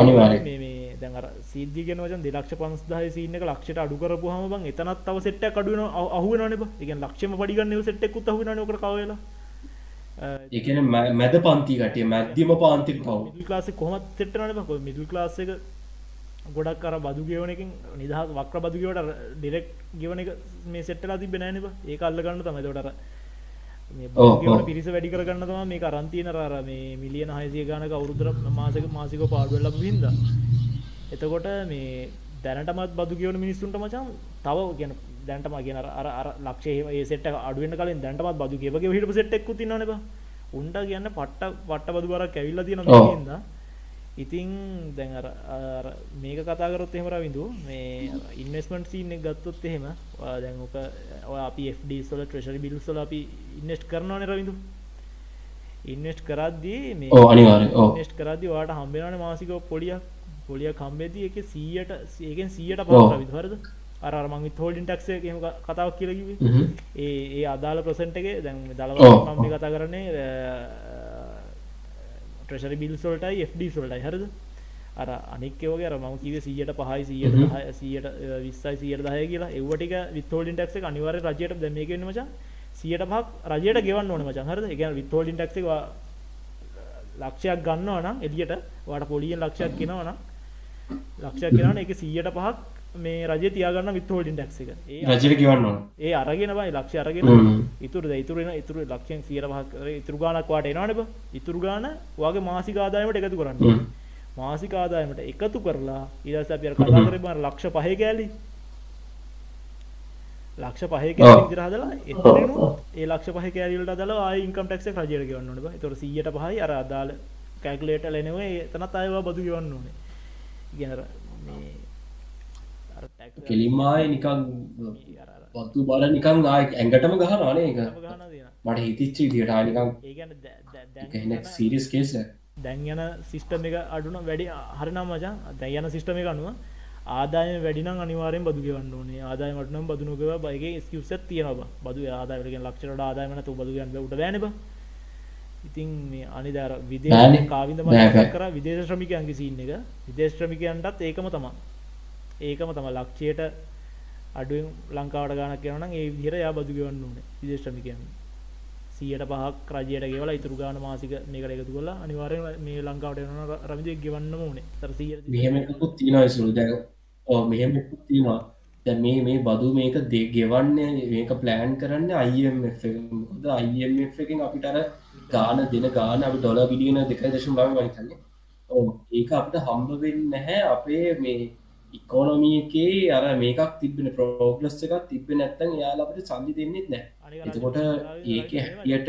අනිවාර්යෙන්. මේ මේ දැන් අර සිද්ධියගෙන වචන් දෙලක්ෂ පන්ස්දාය සින්න එක ලක්ෂට අඩු කරපු හම බං එතනත් තව සෙට්ට කඩුවන අහුවන එක ලක්ෂම පඩිගන්න සෙට්ටෙකුත් අහුවන ක කවලා ඒකන මැද පන්ති කටිය මැද්දිම පාන්තික පව්. ලාස කොමත් සෙට්ටනන කො මිදල් ලාස එක ගොඩක් කර බදු ගවන එක නිදහස් වක්‍ර බදුගවට ඩිරෙක්් ගවන එක මේ සෙට්ටලා ති බෙනනිබ ඒ අල්ල ගන්න තමයි. ඔව්. පිරිස වැඩි කරගන්න තම මේ කරන්තියන රර මේ මිලියන හයසිය ගානක අවුරුදුර මාසක මාසික පාඩුවල්ල හිද එතකොට මේ දැනටමත් බදු කියවන මිනිස්සුන්ට මචන් තව ගැන දැන්ටම ගෙන අර අර ලක්ෂේ සෙට අඩුවෙන් කලින් දැන්ටමත් බදු කියවගේ හිට සෙට්ෙක්කු තින්නනක උන්ට කියන්න පට්ට පට්ට බදු බර කැවිල්ල තියෙන ඔව්. ඉතිං දැන් අර මේක කතාකරොත් එහෙමර විඳු මේ ඉන්වස්මට සීන ගත්තොත් එහෙම ඔයා දැන් ඕක ඔය අපි FD සොල ට්‍රෙශරි බිල්සල අපි ඉන්නස්ට් කරනවන රවිඳු ඉන්නස්ට් කරද්දී මේ ඉන්වෙස්ට් කරද්දී වාට හම්බෙනවන මාසික පොලියක් පොලිය කම්බේදී එක සීයට ඒකෙන් සීයට. පහ විදහරද අර මං හෝල්ඩින් ටක්ස ම කතාවක් කියලකිවේ. ඒ ඒ අදාළ ප්‍රසන්ටගේ දැන් දළව. මම කතා කරන්නේ ට්‍රෙශරි බිල් සොල්ටයි FD සොල්ටයි හරද? අර අනික්කවගේ අර මම කිව සීයට පහයි සීයට සියට විස්සයි සියට දහය කියලා. එව්වටික විතෝලින් ටක්ස අනිවර රජයට දැමකෙන් මචන් සියට පහක් රජයට ගෙවන්න ඕන මචන් හරද? එක විතෝලින් ටක්ක ලක්ෂයක් ගන්නවා නම් එලියට වාට පොලියෙන් ලක්ෂයක් කෙනවනම් ලක්ෂයක් කෙනන එක සීයට පහක් මේ රජ තියාගන්න විතෝලින් ටක්ස එක. ඒ රජයට කිවන්න ඒ අරගෙන බයි ලක්ෂ අරගෙන. ඉතුර ඉතුරෙන ඉතුර ලක්ෂයෙන් සියර පහක් ඉතුරු ගානක් වාට එනනබ ඉතුරු ගාන වගේ මාසික ආදායමට එකතු කරන්න. හ්ම්. මාසික ආදායමට එකතු කරලා ඉදස අපිර කතා කරේ බර ලක්ෂ පහය කෑලි. ලක්ෂ පහ ඔව්. දිරහදලා ඒ ලක්ෂ පහ කෑරිල්ට දල ඉන්කම් ටක්ස රජයට ගවන්නට තොර සියට පහයි අර අදාල කැකලේට ලෙනවේ එතනත් අයවා බදු ගවන්න ඕනේ. ඉගෙනර මේ අර tax- කෙලින්මාය නිකං පත්තු බල නිකං ආය ඇඟටම ගහනානේ එක. මට හිතිච්චි දිට ආනිකං ඒ කියන්නේ දැ- දැ- දැන් එන යන- සීරිස් කේස දැන් යන සිිස්ටම එක අඩුන වැඩි හරිනම් මචන් දැන් යන සිිස්ටම එක අනුව ආදාය වැඩිනම් අනිවාරෙන් බදු ගවන්න ඕනේ. ආදායමටනම් බදුනකව බයිගේ ස්කිව්සත් තියෙනවා බදු ආදායටගෙන් ලක්ෂට ආදායමන තු බදු ගන්න උට බෑනබ ඉතින් මේ අනිදර විදේ. කාවිද බෑ, බෑ. කර විදේශ ශ්‍රමිකයන්ගේ සින්න එක. විදේශ්‍රමිකයන්ටත් ඒකම තමා ඒකම තම ලක්ෂයට අඩුවෙන් ලංකාවට ගානක් කියවන ඒ විදිර යා බදු ගවන්න ඕනේ විදේශ්‍රමිකයන් සියට පහක් රජයට ගෙවල ඉතුරු ගාන මාසික මේකට එකතු කොලා අනිවාරය මේ ලංකාවට එන රමිදය ගෙවන්න ඕනේ. තර මෙහෙමකුත් තියෙනවා සුළු දැක ඕ මෙහෙමකුත් තියෙනවා. දැ මේ මේ බදු මේක දෙ ගෙවන්න මේක ප්ලෑන් කරන්න IMF ද IMF එකින්. අපිට අර ගාන දෙන ගාන අපි ඩොල විඩියන දෙක දශම් බව වනිතන්නේ ඕ ඒක අපිට හම්බවෙන්න නැහැ අපේ මේ ඉකෝනොමියකේ අර මේකක් තිබෙන ප්‍රෝග්ලස් එකක් තිබෙන නැත්තන් යාලාපට සල්ලි දෙන්නෙත් නෑ. එතකොට ඒක හැටියට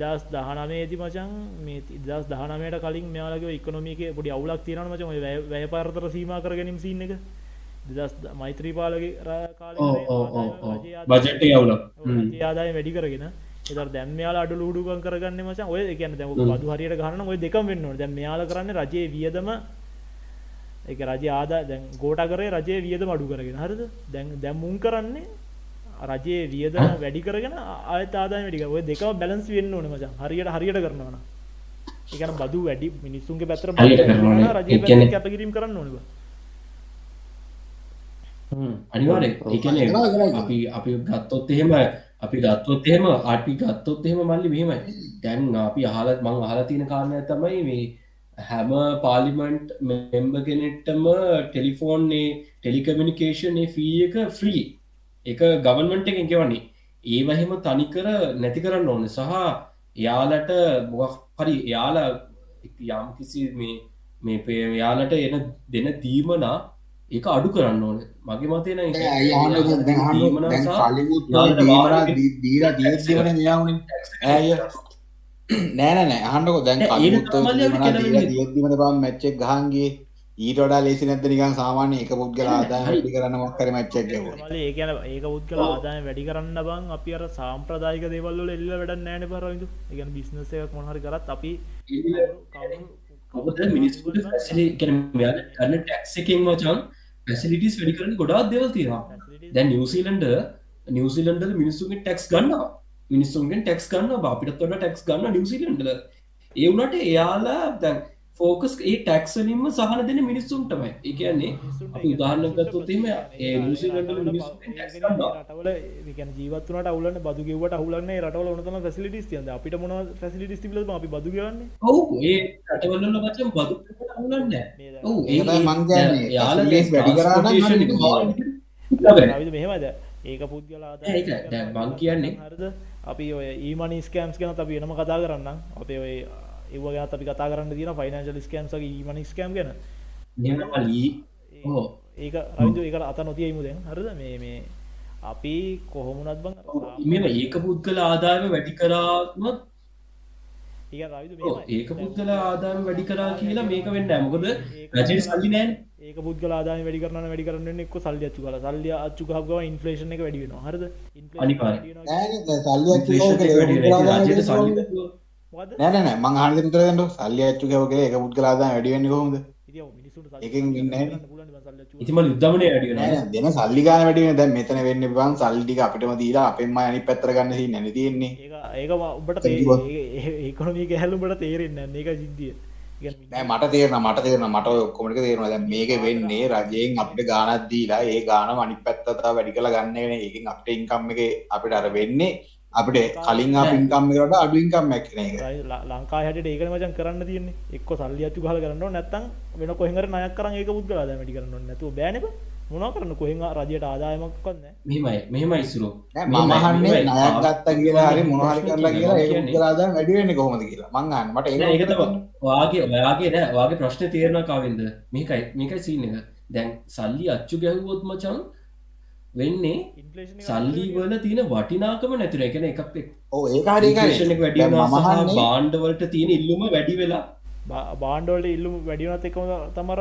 දෙදස් දහනමේති මචන් මේ දස් දහනමයට කලින් මෙයාලක ඉකොනොමික පොඩි අවුලක් තියෙන මචන් ඔය වැය- පරතර සීම කරගැනීම සින්න එක. දෙදස් මෛත්‍රීපාලගේ කාල බජට යවුල ආදාය වැඩි කරගෙන. එතර දැම් යාල අඩු ලුඩුකන් කරගන්න මච ඔය එකන දැම හරියට ගන්න ඔය දෙකම් වෙන්න දැම් යාල කරන්න රජයේ වියදම එක රජ ආදා දැන් ගෝට කරේ රජය වියද මඩු කරගෙන. හරිද? දැන් දැම්මුන් කරන්නේ රජයේ වියදම වැඩි කරගෙන ආයත ආදාය වැඩික ඔය දෙකම බැලන්ස් වෙන්න ඕන මචන් හරියට හරියට කරනවන එකන බදු වැඩි මිනිස්සුන්ගේ පැතර හරියට කරනවා. රජය ඒ කියන්නේ- කැපකිරීම කරන්න ඕනව අනිවාරය ඔව්. එකන අපි අපි ගත්තොත් එහෙම අපි ගත්තොත් එහෙම අපි ගත්තොත් එහෙම මල්ලි මෙහෙමයි. දැන් අපි අහලත් මං අහල තියෙන කාරණය තමයි මේ හැම පාලිමන්ට් මෙම්බ කෙනෙට්ටම ටෙලිෆෝන්නේ ටෙලිකමිනිකේෂන් ෆී එක ෆ්‍රී එක ගවන්මන්ට එකෙන් ගෙවන්නේ. ඒවහෙම තනිකර නැති කරන්න ඕන. සහ යාලට මොක් හරි යාලා යම් කිසි මේ මේ පේ යාලට එන දෙන දීමනා ඒක අඩු කරන්න ඕන. මගේ දීලා තියෙද්දිවනේ මෙයාවුනේ ඇය නෑ නෑ අහන්නකො. දැන් නෑ, ඒක කල්මුත් තමයි අපි දීලා කියලා වෙන්නේ. තියෙද්දිමනේ බං මැච් එක ගහන් ගියේ ඊට වඩා ලේසි නැද්ද නිකන් සාමාන්‍ය එක පුද්ගල හරි. වැඩි කරන්න මොකක් හරි මැච් එකක් ගැහුවා මල ඒ කියන ඒක පුද්ගල ආදායම වැඩි කරන්න බං. අපි අර සාම්ප්‍රදායික දේවල් වල එල්ල වැඩක් නැහැ නේ පරවිදු. ඒ කියන්නේ බිස්නස් එකක් මොන හරි කරත් අපි කියන්නේ මෙයාලා ගන්න ටැක්ස් එකෙන් මචං ෆැසිලිටිස් වැඩි කරන්න ගොඩාක් දේවල් තියෙනවා. දැන් නිවසීලන්ඩ නිවසිලන්ඩ මිනිස්සුන්ගේ ටැක්ස් ගන්නවා මිනිස්සුන්ගෙන් ටැක්ස් ගන්න අපිටත් වඩ ටැක්ස් ගන්න නිවසිලන්ඩල ඒ වුණට එයාලා දැන් ෆෝකස් ඒ ටැක්සලින්ම සහන දෙන මිනිස්සුන්ටමයි. ඒ කියන්නේ අපි ඒ ගන්නවා. රටවල ජීවත්වනට අවුලන්න බදු ගෙවට හුලන්නේ රටවල උනතම ෆැසිලිටිස් තියද අපිට මොන ෆැසිලිටිස් තිබල අපි බදු ගන්නේ ඔව් ඒ රටවල්ල මචන් බදු අවුලන්න ඔව් ඒක තමයි මං කියන්නේ. යාලා facilities වැඩි කරා නම් transportation හරියට එක බෑ. බෑ. රවිද මෙහෙමද ඒක දැන් මං කියන්නේ හරිද අපි ඔය ඊමනි ස්කෑම්ස් ගැන අපි වෙනම කතා කරන්න අපේ ඔය ඒව ගැන අපි කතා කරන්න තියෙන ෆයිනන්ශල් ස්කෑම්සගේ ඊමනි ස්කෑම් ගැන. ඒක රවිදු ඒක අත නොතියයිමු දැන්. හරිද? මේ මේ අපි කොහොමුණත් බං මෙම ඒක පුද්ගල ආදායම වැඩි කරාත්මත් ඒක පුද්ගල ආදායම වැඩි කරා කියලා මේක වෙන්න මොකද රජයට සල්ලි නෑන ඒක පුද්ගල ආදායම වැඩි කරන්න වැඩි කරන්න එක්ක සල්ලි අච්චු කලා සල්ලි අච්චු ගව ඉන්ෆලේෂන් එක වැඩි වෙනවා. හරිද? වෙනවා. නෑ නෑ එක නෑ? නෑ නෑ. මං අහන්න දෙන්න උත්තර දෙන්න සල්ලි අච්චු ගැහුව කියලා ඒක පුද්ගල ආදායම වැඩි වෙන්නේ කොහොමද? එකෙන් ඉන්නේ ඉතින් මම යුද්ධමනේ වැඩි නෑ වෙනවා. නෑ දෙන සල්ලි ගාන වැඩි වෙන දැන් මෙතන වෙන්නේ බං සල්ලි ටික අපිටම දීලා අපෙන්ම අනිත් පැත්තට ගන්න සීන් නැනේ. තියෙන්නේ. ඒක ඒක උඹට සල්ලිවත්. ඒකොනමික හැල්ලුඹට තේරෙන්න ඒක සිද්ධිය. නෑ මට තේරෙනවා මට තේරෙනවා මට ඔය ඔක්කොම ටික තේරෙනවා දැන් මේක වෙන්නේ රජයෙන් අපිට ගාණක් දීලා ඒ ගාණම අනිත් පැත්තට තව වැඩි කරලා ගන්න එකනේ ඒකෙන් අපිට ඉන්කම් එකේ අපිට අර වෙන්නේ අපිට කලින් ආපු ඉන්කම් එකට වඩා අඩු ඉන්කම් එකක් නේ ඒක. ලංකා හැට ඒකන මචන් කරන්න තියන්නේ. එක්ක සල්ලි අච්චු හල කරන්න නැත්තම් වෙන කොහෙඟර නයක් කරන්න ඒක පුද්ගල ආදායමටි කරන්න නැතු බෑනක මොනා කරන්න? කොහෙන් රජයට ආදායමක් කන්න මෙහෙමයි මෙහෙමයි ඉස්සරෝ. නෑ මම අහන්නේ ණයක් ගත්තා කියලා හරි මොනවා හරි කරලා කියලා ඒක කියන්නේ- පුද්ගල ආදායම වැඩි වෙන්නේ කොහොමද කියලා. මං අහන්නේ. මට නෑ, ඒක ඒක තමයි. වාගේ ඔයාගේ නෑ වාගේ ප්‍රශ්න තේරෙනවා කාවෙන්ද? මේකයි මේකයි සීන් එක. දැන් සල්ලි අච්චු ගැහුවොත් මචං වෙන්නේ ඉන්ෆලේෂන් සල්ලි වල තියෙන වටිනාකම නැතිර එකන එකක් එක්- ඔව් ඒක හරි වැඩි අහන්නේ- බාණ්ඩවලට තියෙන ඉල්ලුම වැඩි වෙලා බාන්ඩවලට ඉල්ලු වැඩිවනත් එකම තමර.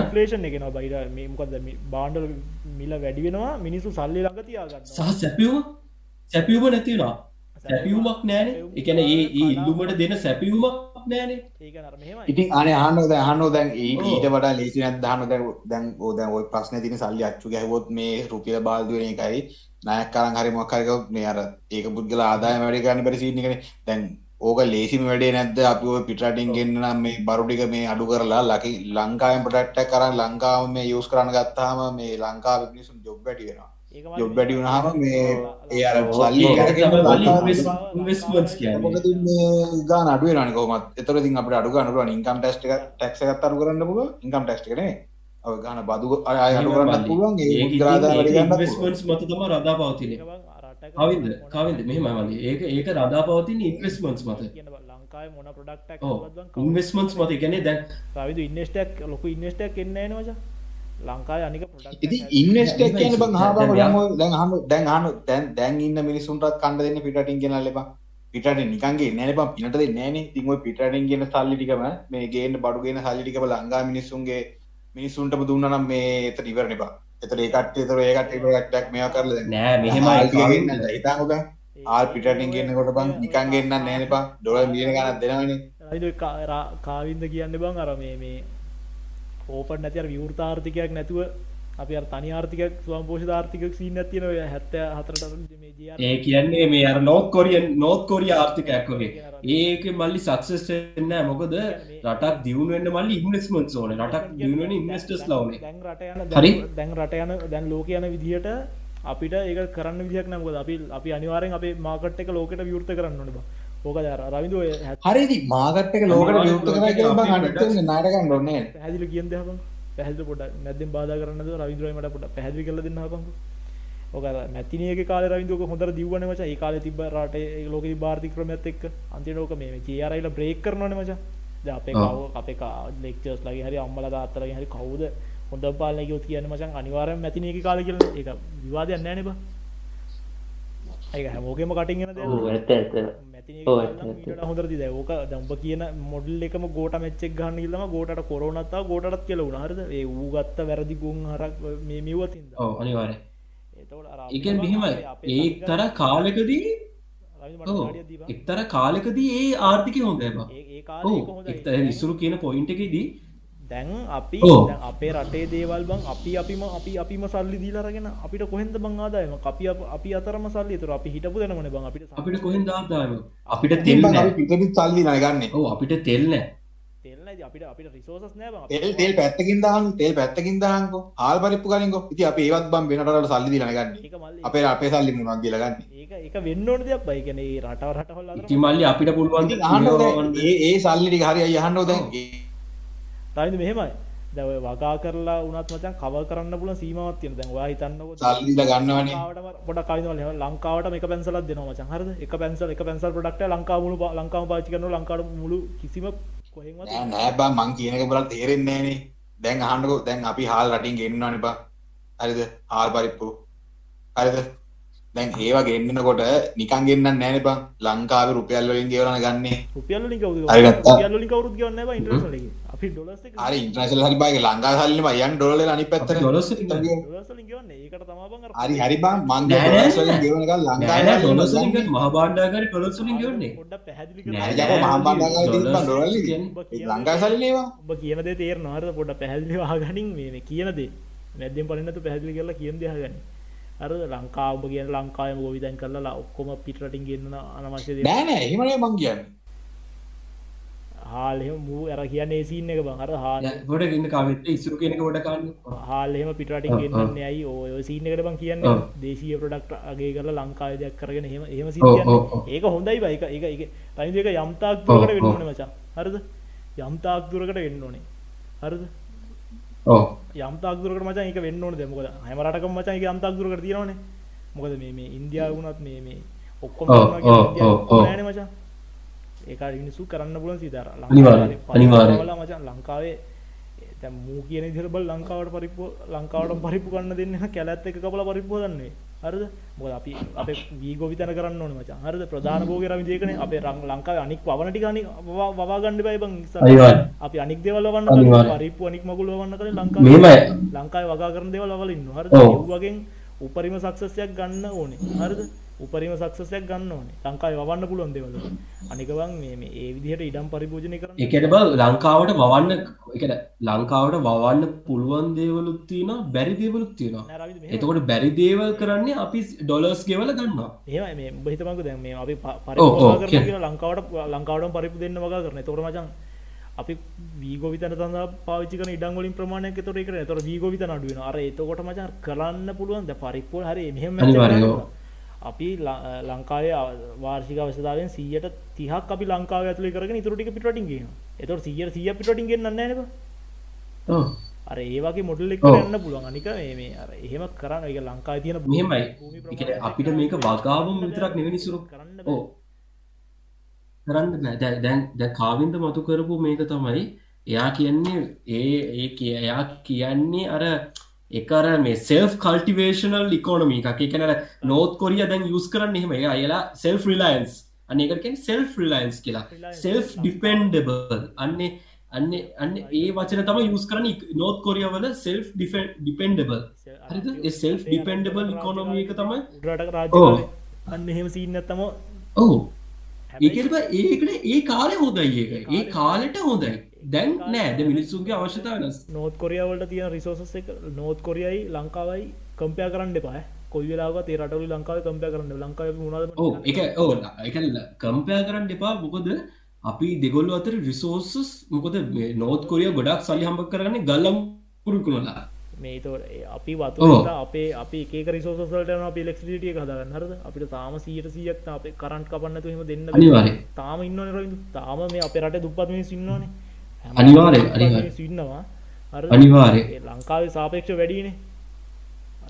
ඉන්ෆලේෂන් එකන බයිර මේමකද බාන්ඩල් මිල වැඩි වෙනවා මිනිසු සල්ලි ළඟ තියාගන්න සහ සැපියුම? සැපියුම නැතිවෙනවා සැපියුමක් නෑන එකන ඒ ඉල්ලුමට දෙන සැපියුමක් නෑනේ ඉතින් අනේ අහන්න දැන් අහන්න දැන්. ඊට වඩා ලේසි නැද්ද? අහන්න දැන් දැන් ඕ දැන් ওই ප්‍රශ්නේ තියෙන සල්ලි අච්චු ගැහුවොත් මේ රුපියල බාල්දු වෙන එකයි. ණයක් අරන් හරි මොකක් හරි ගවොත් මේ අර ඒක පුද්ගල ආදායම වැඩි ගන්න බැරි සීන් එකනේ. දැන් ඕක ලේසිම වැඩේ නැද්ද අපි ඔය පිටරටින් ගෙන්න නම් මේ බරු ටික මේ අඩු කරලා ලකි ලංකාවෙන් ප්‍රොඩක්ට් එකක් අරන් ලංකාව මේ යූස් කරන්න ගත්තාම මේ ලංකාවේ මිනිස්සුන් ජොබ් වැඩි වෙනවා ජොබ් වැඩි වුණාම මේ ඒ අර සල්ලි investments කියන්නේ. මොකද මේ ගාන අඩු වෙනවානේ කොහොමත්. ඒතර ඉතින් අපිට අඩු ගන්න පුළුවන් ඉන්කම් ටැක්ස් එක ටැක්ස් එකත් අඩු කරන්න පුළුවන්. ඉන්කම් ටැක්ස් එක නෙමෙයි. ඔය ගාන බදු අය අඩු කරන්නත් පුළුවන්. ඒ ඒක මුද්‍රා ආදාය වැඩි ගන්නත් පුළුවන්. ඉන්වස්මන්ට්ස් මත තමයි රඳා පවතින කවින්ද කවින්ද මෙහෙම මලි ඒක ඒක රඳා පවතින ඉන්වස්මන්ට්ස් මත. ලංකායි මොන ප්‍රඩක්ටක් ඔව්. ඉන්වස්මන්ට්ස් මත කියන්නේ දැන් රවිදු ඉන්නස්ටක් ලොක ඉන්නස්ටක් එන්න නවච ලංකායි අනික ඉතින් ඉන්වෙස්ට් එක කියන්නේ බං අහපන් දැන් ඔය දැන් දැන් අහන්න දැන් ඉන්න මිනිස්සුන්ටත් කන්න දෙන්නේ පිටරටින් ගෙනල්ලා එපා. පිටරටින් නිකන් ගේන්නේ නැහැ නේ බං. පිනට දෙන්නේ නැහැ නේ. ඉතින් ඔය පිටරටින් ගෙන සල්ලි ටිකම මේ ගේන්න බඩු ගේන සල්ලි ටිකම ලංකා මිනිස්සුන්ගේ මිනිස්සුන්ටම දුන්නා නම් මේ එතන ඉවරනේ බං. එතන ඒ කට්ටිය එතන ඒ කට්ටිය ප්‍රොඩක්ට් මේවා කරලා නෑ ටික හිතාංග බං. ආල් පිටරටින් ගෙන්නකොට බං නිකන් ගෙන්නන්න නැහැ නේ බං. ඩොලර් මිලියන ගණන් දෙනවනේ. කාවින්ද කියන්න බං අර මේ මේ ඕපන් නැති අර විවෘතාර්ථිකයක් නැතුව අපි අර තනි ආර්ථිකයක් ස්වම් පෝෂිත ආර්ථිකයක් සීන් නැති තියෙන ඔය 74ට මේ GR ඒ කියන්නේ මේ අර නෝත් කොරියන් නෝත් කොරිය ආර්ථිකයක් වගේ. ඒක මල්ලි සක්සස් වෙන්නේ නැහැ. මොකද රටක් දියුණු වෙන්න මල්ලි ඉන්වෙස්ට්මන්ට්ස් ඕනේ. රටක් දියුණු වෙන්න ඉන්වෙස්ටර්ස් ඕනේ. දැන් රට යන හරි. දැන්- රට යන දැන් ලෝක යන විදිහට අපිට ඒක කරන්න විදිහක් නැහැ. මොකද අපි අපි අනිවාර්යෙන් අපේ මාකට් එක ලෝකෙට විවෘත කරන්න ඕනේ බං. ඕක රවිදු ඔය හැත්- හරි ඉතින් මාකට් එක ලෝකෙට විවෘත කරා කියලා බං අපි අනිත් පැහැදිලි කියන්න පොඩ්ඩක් නැත්නම් බාධා කරන්නද රවින්ද්‍රයි මට පොඩ්ඩක් පැහැදිලි කරලා දෙන්න හපන්කෝ. ඔක අර මැතිනියගේ කාලේ රවින්ද්‍ර ඔක හොඳට දිව්වනේ මචං. ඒ කාලේ තිබ්බ රටේ ලෝකෙ ආර්ථික ක්‍රමයත් එක්ක අන්තිමට ඕක මේ මේ GRI ලා බ්‍රේක් කරනවනේ මචං. දැන් අපේ. කව අපේ ලෙක්චර්ස් ලගේ හරි අම්මලා තාත්තලාගේ හරි කවුද හොඳ පාලනයකොත් කියන්න මචන් අනිවාරය මැතින එක කාල කියල එක විවාදයන්න නෑනබ ඒ හැමෝකෙම කටින්ගෙන ද ඔව් ඇත්ත ඇත්ත. ඔව්, ඇත්ත, ඇත්ත. හොඳරදි දැවෝක දම්ප කියන මොඩල් එකම ගෝට මෙච්චෙක් ගන්න ඉල්ලම ගෝට කොරනත්තා ගෝටත් කියල උනාරද ඒ වූ ගත්ත වැරදි ගුන් හරක් මේ මිවතින්ද ඔව් අනිවාර්ය එතකොට එකන් මෙහෙම ඒතර කාලකදී ඔව් එක්තර කාලකදී ඒ ආර්ථිකය හොඳ බ ඒ ඕ කාල එක්තර ඉස්සුරු කියන පොයින්ට එකදී දැන් අපි. දැන් අපේ රටේ දේවල් බං අපි අපිම අපි අපිම සල්ලි දීලාරගෙන අපිට කොහෙන්ද බං ආදායම? අපි අප- අතරම සල්ලි තුර අපි හිටපු දෙනමන බං අපිට අපිට කොහෙන් දාදාම අපිට තෙල් බං නෑ. අපි පිටපිට සල්ලි නගන්නේ ඔව් අපිට තෙල් නෑ. තෙල්න අපිට අපිට රිසෝසස් නෑ බං. තෙල් තෙල් පැත්තකින් දාන්න තෙල් පැත්තකින් දාන්නකෝ. හාල් පරිප්පු ගනින්කෝ ඉතින් අපි ඒවත් බම් වෙන රටවල සල්ලි දීලා නගන්නේ අපේ අපේ සල්ලි මොනවද කියලා ගන්නේ. ඒක ඒක වෙන්න ඕන දෙයක් බයි කියන්නේ රටව රටවල් අතර ඉතින් මල්ලි අපිට පුළුවන් ඒ ඒ සල්ලි ටික හරි අය අහන්න දැන් තයිද මෙහෙමයි. දැව වගා කරලා උනත් මචන් කව කරන්න පුල සීමවත් තියෙන දැන් වා හිතන්නකො සල්ලි දීලා ගන්නවනේ. පොට කයිනවල ලංකාවට එක පැන්සලත් දෙනවා මචන් හරද? එක පැන්සල් එක පැන්සල් පොඩක්ට ලංකා මුළු පා- ලංකාව පාචි කරන ලංකාට මුළු කිසිම කොහෙන්වත් නෑ නෑ බං. මං කියන එක බලන්න තේරෙන්නේ නෑනේ. දැන් අහන්නකෝ. දැන් අපි හාල් රටින් ගෙන්නනවනේ බං. හරිද? හාල් පරිප්පු. හරිද? දැන් ඒවා ගෙන්නනකොට නිකන් ගෙන්නන්නේ නෑනේ බං. ලංකාවේ රුපියල් වලින් ගෙවලා ගන්නේ. රුපියල් වලින් කවුද හරි ගත්තා. රුපියල් වලින් කවුරුත් ගෙවන්නේ නැහැ හරි ඉන්ටර්නැෂනල් හරි බං ලංකාවේ සල්ලිම යන් ඩොලර් වල අනිත් පැත්තට. ඩොලර්ස් වලින් ගන්න. ඩොලර්ස් වලින් ගෙවන්නේ. ඒකට තමයි බං අර හරි හරි බං. මං නෑ, නෑ, ඩොලර්ස් වලින් නෑ. ගෙවන එක නෑ ලංකාවේ නෑ සල්ලි ඩොලර්ස් වලින් ගන්න. ගන්න. මහ භාණ්ඩාගාරේ ඩොලර්ස් වලින් ගෙවන්නේ. පොඩ්ඩක් පැහැදිලි නෑ, කරන්න ජප මහා බණ්ඩාගාරේ ඩොලර්ස් තිබ්බන් ඩොලර් වලින්. කියන්නේ- ඒ ලංකාවේ සල්ලි නේවා. ඔබ කියන දේ තේරෙනවා. හරිද පොඩ්ඩක් පැහැදිලි වහගනින් මේ මේ කියන දේ. නැද්දෙන් පලින් නැතු පැහැදිලි කරලා කියන දේ අහගන්න. හරිද ලංකාව ඔබ කියන ලංකාවම ගොවිතැන් කරලා ඔක්කොම පිටරටින් ගෙන්නන අනවශ්‍ය දේ. නෑ නෑ. එහෙම නෙවෙයි මං කියන්නේ හාල් එහෙම මූ අර කියන්නේ ඒ සීන් එක බං අර හාල් ගොඩ ගන්න කාවෙත් ඉස්සුරු කෙනක ගොඩ කන්න හාල් එහෙම පිටරටින් ඔව්, ගෙන්නන්නේ ඇයි? ඔය ඔය සීන් එකට බං කියන්නේ. දේශීය ප්‍රොඩක්ට් අගේ කරලා ලංකාවේ දෙයක් කරගෙන ඔව්, කියන්නේ. ඔව්. ඒක හොඳයි බයි ඒක ඒක ඒක. තනිද ඒක යම් තාක් දුරකට ඔව්, වෙන්න ඔව්. ඕනේ මචං. හරිද? යම් තාක් දුරකට වෙන්න ඕනේ. හරිද? ඕ යම් තාක් දුරකට මචං ඒක වෙන්න ඕනේ මොකද හැම රටකම මචං ඒක යම් තාක් දුරකට තියෙනවනේ. මොකද මේ මේ ඉන්දියාව වුණත් මේ මේ ඔක්කොම. නෑනේ මචං ඒක අර මිනිස්සු කරන්න පුළුවන් සීදාර අනිවාර්යෙන්, අනිවාර්යෙන්. මචං ලංකාවේ දැන් මූ කියන විදිහට බල ලංකාවට පරිප්පු ලංකාවට පරිප්පු ගන්න දෙන්නේ කැලැත් එක කපලා පරිප්පු හදන්නේ හරිද? මොකද අපි අපේ වීගෝ විතර කරන්න ඕනේ මචං හරිද? ප්‍රධාන භෝගේ රවිදි එකනේ අපේ ලංකාවේ අනික් වවන ටික අනික් වවා ගන්න බෑ බං. අපි අනික් දේවල් වවන්න. කලින් පරිප්පු අනික් මගුල් වවන්න කලින් ලංකාවේ මෙහෙමයි ලංකාවේ වගා කරන දේවල් වල ඉන්නවා. හරිද. ඒ වගේ උපරිම සක්සස් එකක් ගන්න ඕනේ. හරිද උපරිම සක්සස් එකක් ගන්න ඕනේ ලංකාවේ වවන්න පුළුවන් දේවල් වල. අනික බං මේ මේ ඒ විදිහට ඉඩම් පරිභෝජනය කරන්න එකන බ ලංකාවට වවන්න එක ලංකාවට වවන්න පුළුවන් දේවලුත් තියෙනවා බැරි දේවලුත් තියෙනවා. එතකොට බැරි දේවල් කරන්නේ අපි ඩොලර්ස් ගෙවල ගන්නවා එහෙමයි මේ උඹ හිතමන්කෝ දැන් මේ අපි ප- ඔව්, පරිප්පු ඔව්, වගා කරනවා කියන්න. කියලා ලංකාවට ලංකාවටම පරිප්පු දෙන්න වගා කරනවා. එතකොට මචං අපි වීගෝ විතර සඳහා පාවිච්චි කරන ඉඩම් වලින් ප්‍රමාණයක් එතකොට ඒක නෑ. එතකොට වීගෝ විතර අඩු වෙනවා. අර එතකොට මචං කරන්න පුළුවන් දැන් පරිප්පු වල හරි මෙහෙම එකක්. අපි ලංකාවේ වාර්ෂික අවශ්‍යතාවයෙන් 100ට 30ක් අපි ලංකාවේ ඇතුලේ කරගෙන ඉතුරු ටික පිටරටින් ගේනවා. එතකොට 100ට 100ක් පිටරටින් ගෙන්නන්නේ නැහැ නේද? ඔව් අර ඒ වගේ මොඩල් එක ඔව්. යන්න පුළුවන්. අනික මේ මේ අර එහෙම කරන්න ඒක ලංකාවේ තියෙන මෙහෙමයි ඒ කියන්නේ අපිට මේක වගාවම විතරක් නෙවෙයි සුරු කරන්න බෑ. කරන්න බෑ දැන් දැන් දැන් කාවින්ද මතු කරපු මේක තමයි එයා කියන්නේ ඒ ඒ එයා කියන්නේ අර එකර මේ සෙල්ෆ් කල්ටිවේශනල් ඉකෝනමි එකක් එකන නෝත් කොරිය දැන් යුස් කරන්න එහෙම. අයලා සෙල්ෆ් රිලයින්ස් අන්න එකකෙන් සෙල්ෆ් රිලයින්ස් කියලා. සෙල්ෆ් ඩිපෙන්ඩබල් අන්නේ අන්න අන්න ඒ වචන තම යුස් කරන නෝත් කොරියවල සෙල්ෆ් ඩිපෙන්ඩබල් හරිද? ඒ සෙල්ෆ් ඩිපෙන්ඩබල් ඉකොනොමි එක තමයි උඩරට රාජ්‍යකාරය අන්න එහෙම සීන් නැත්තම ඔහු ඒකෙට ඒකට ඒ කාලය හොදයි ඒක. ඒ කාලෙට හොඳයි දැන් නෑද මිනිස්සුන්ගේ අවශ්‍යතාව වෙනස් නෝත් කොරියාවලට තියෙන රිසෝසස් එක නෝත් කොරියයි ලංකාවයි කම්පයා කරන්න එපා කොයි වෙලාව තේරටවල ලංකාව කම්පය කරන්න ලංකාව මුණද ඕ එක ඕ එක කම්පයා කරන්න එපා මොකද අපි දෙගොල්ල අතර රිසෝසස් මොකද මේ නෝත් කොරිය ගොඩක් සල්ලි හම්බ කරන්නේ ගල්ලම් පුරුකුණලා මේ තොට අපි ඔව්. වතු අපේ අපි ඒක රිසෝසල්ට අපි ලෙක්ටිටිය හදාගන්න. හරද? අපිට තාම සීට සියක් අපේ කරන්ට් කපන්න තුම දෙන්න. තාම ඉන්න රවිදු තාම මේ අපේ රට දුපත් මේ සින්නවානේ අනිවාර්යෙන්. සින්නවා. ඒ ලංකාවේ සාපේක්ෂ වැඩිනේ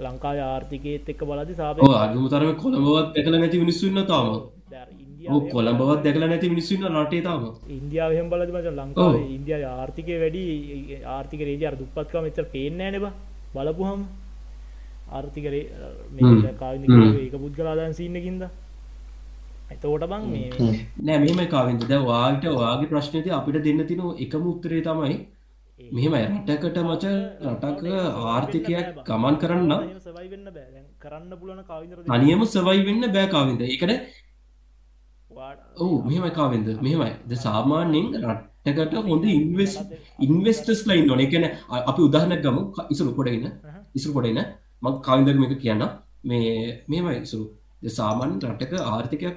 ලංකාවේ ආර්ථිකයත් එක්ක බලදි සාපේ අඩුම තරම කොළඹවත් එකල නැති මිනිස්සුන්න තාම. කොළඹවත් දැකලා නැති මිනිස්සු ඉන්න රටේ තාම. ඉන්දියාවහෙම බලද මච ලංකාව ඉන්දිය ආර්ථිකය වැඩි ආර්ථික රේජ අර දුප්පත්කම මෙතර පේෙන්න්නෑ නෙබ බලපුහම ආර්ථිකරේ කාවික ඒක පුද්ගලාදාන් සින්නකින්ද එතෝට බං නෑ මෙම කාවින්ද ද වාට වාගේ ප්‍රශ්නති අපිට දෙන්න තින එකම උත්තරේ තමයි මෙහෙමයි. රටකට මච රටක ආර්ථිකයක් ගමන් කරන්න කරන්න පුලන අනියම සවයි වෙන්න බෑකාවින්ද ඒකන ඔවු මෙහෙමයි කාවෙන්ද මෙහෙමයි. ද සාමාන්‍යෙන් රට්ටකට හොඳ ඉන්වෙස් ඉන්වස්ටස් ලයින් නොන එකන අපි උදාහනක් ගම. ඉසුරු කොඩගන්න ඉසුරු කොඩන්න මං කාවිදරම එක කියන්න මේ මෙමයි ඉසුරු. ද සාමාන්‍ය රටක ආර්ථිකයක්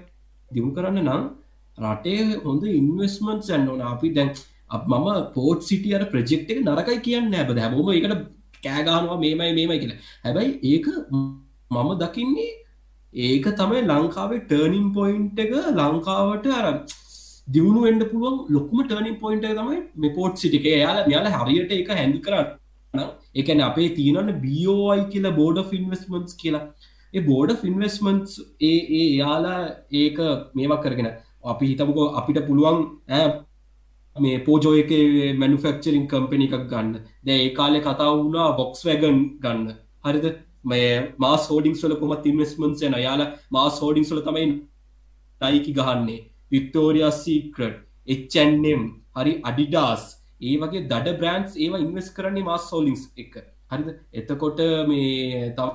දියුණු කරන්න නම් රටේ හොඳ ඉන්වස්මන්ට් සැන්නවන අපි දැන් මම පෝට් සිටිය අර ප්‍රජෙක්් එක නරකයි කියන්න ඇබ හැබෝම එකට කෑගානවා මේමයි මේමයි කියලා. හැබැයි ඒක මම දකින්නේ ඒක තමයි ලංකාවේ ටර්නින් පොයින්ට් එක. ලංකාවට අර දියුණු වෙන්ඩ පුළුවන් ලොක්ම ටර්නින් පොයින්ට තමයි මේ පෝට් සිටික යාල යාල හරියට එක හැඳි කරන්න එකන අපේ තියනන්න බෝයි කියලා බෝඩ ෆින්වස්මන්ස් කියලා. ඒ බෝඩ ෆින්වස්මන්ස් ඒ ඒ යාලා ඒක මේවක් කරගෙන. අපි හිතමකෝ අපිට පුළුවන් මේ පෝජෝ එක මැනුෆක්චරින් කම්පනි එකක් ගන්න. දැ ඒ කාලෙ කතා වුණා බොක්ස් වැගන් ගන්න. හරිද? මේ මාස් හෝඩිං සොල කොමත් ඉන්වස්මන්ස් යන යාල මාස් හෝඩිං සොල තමයි නයිකි ගහන්නේ. වික්ටෝරිය සීක්‍රට් එච්චන්නම් හරි අඩිඩාස් ඒ වගේ දඩ බ්‍රන්ස් ඒවා ඉන්වස් කරන්නේ මාස් සෝලිින්ස් එක. හරිද? එතකොට මේ තම්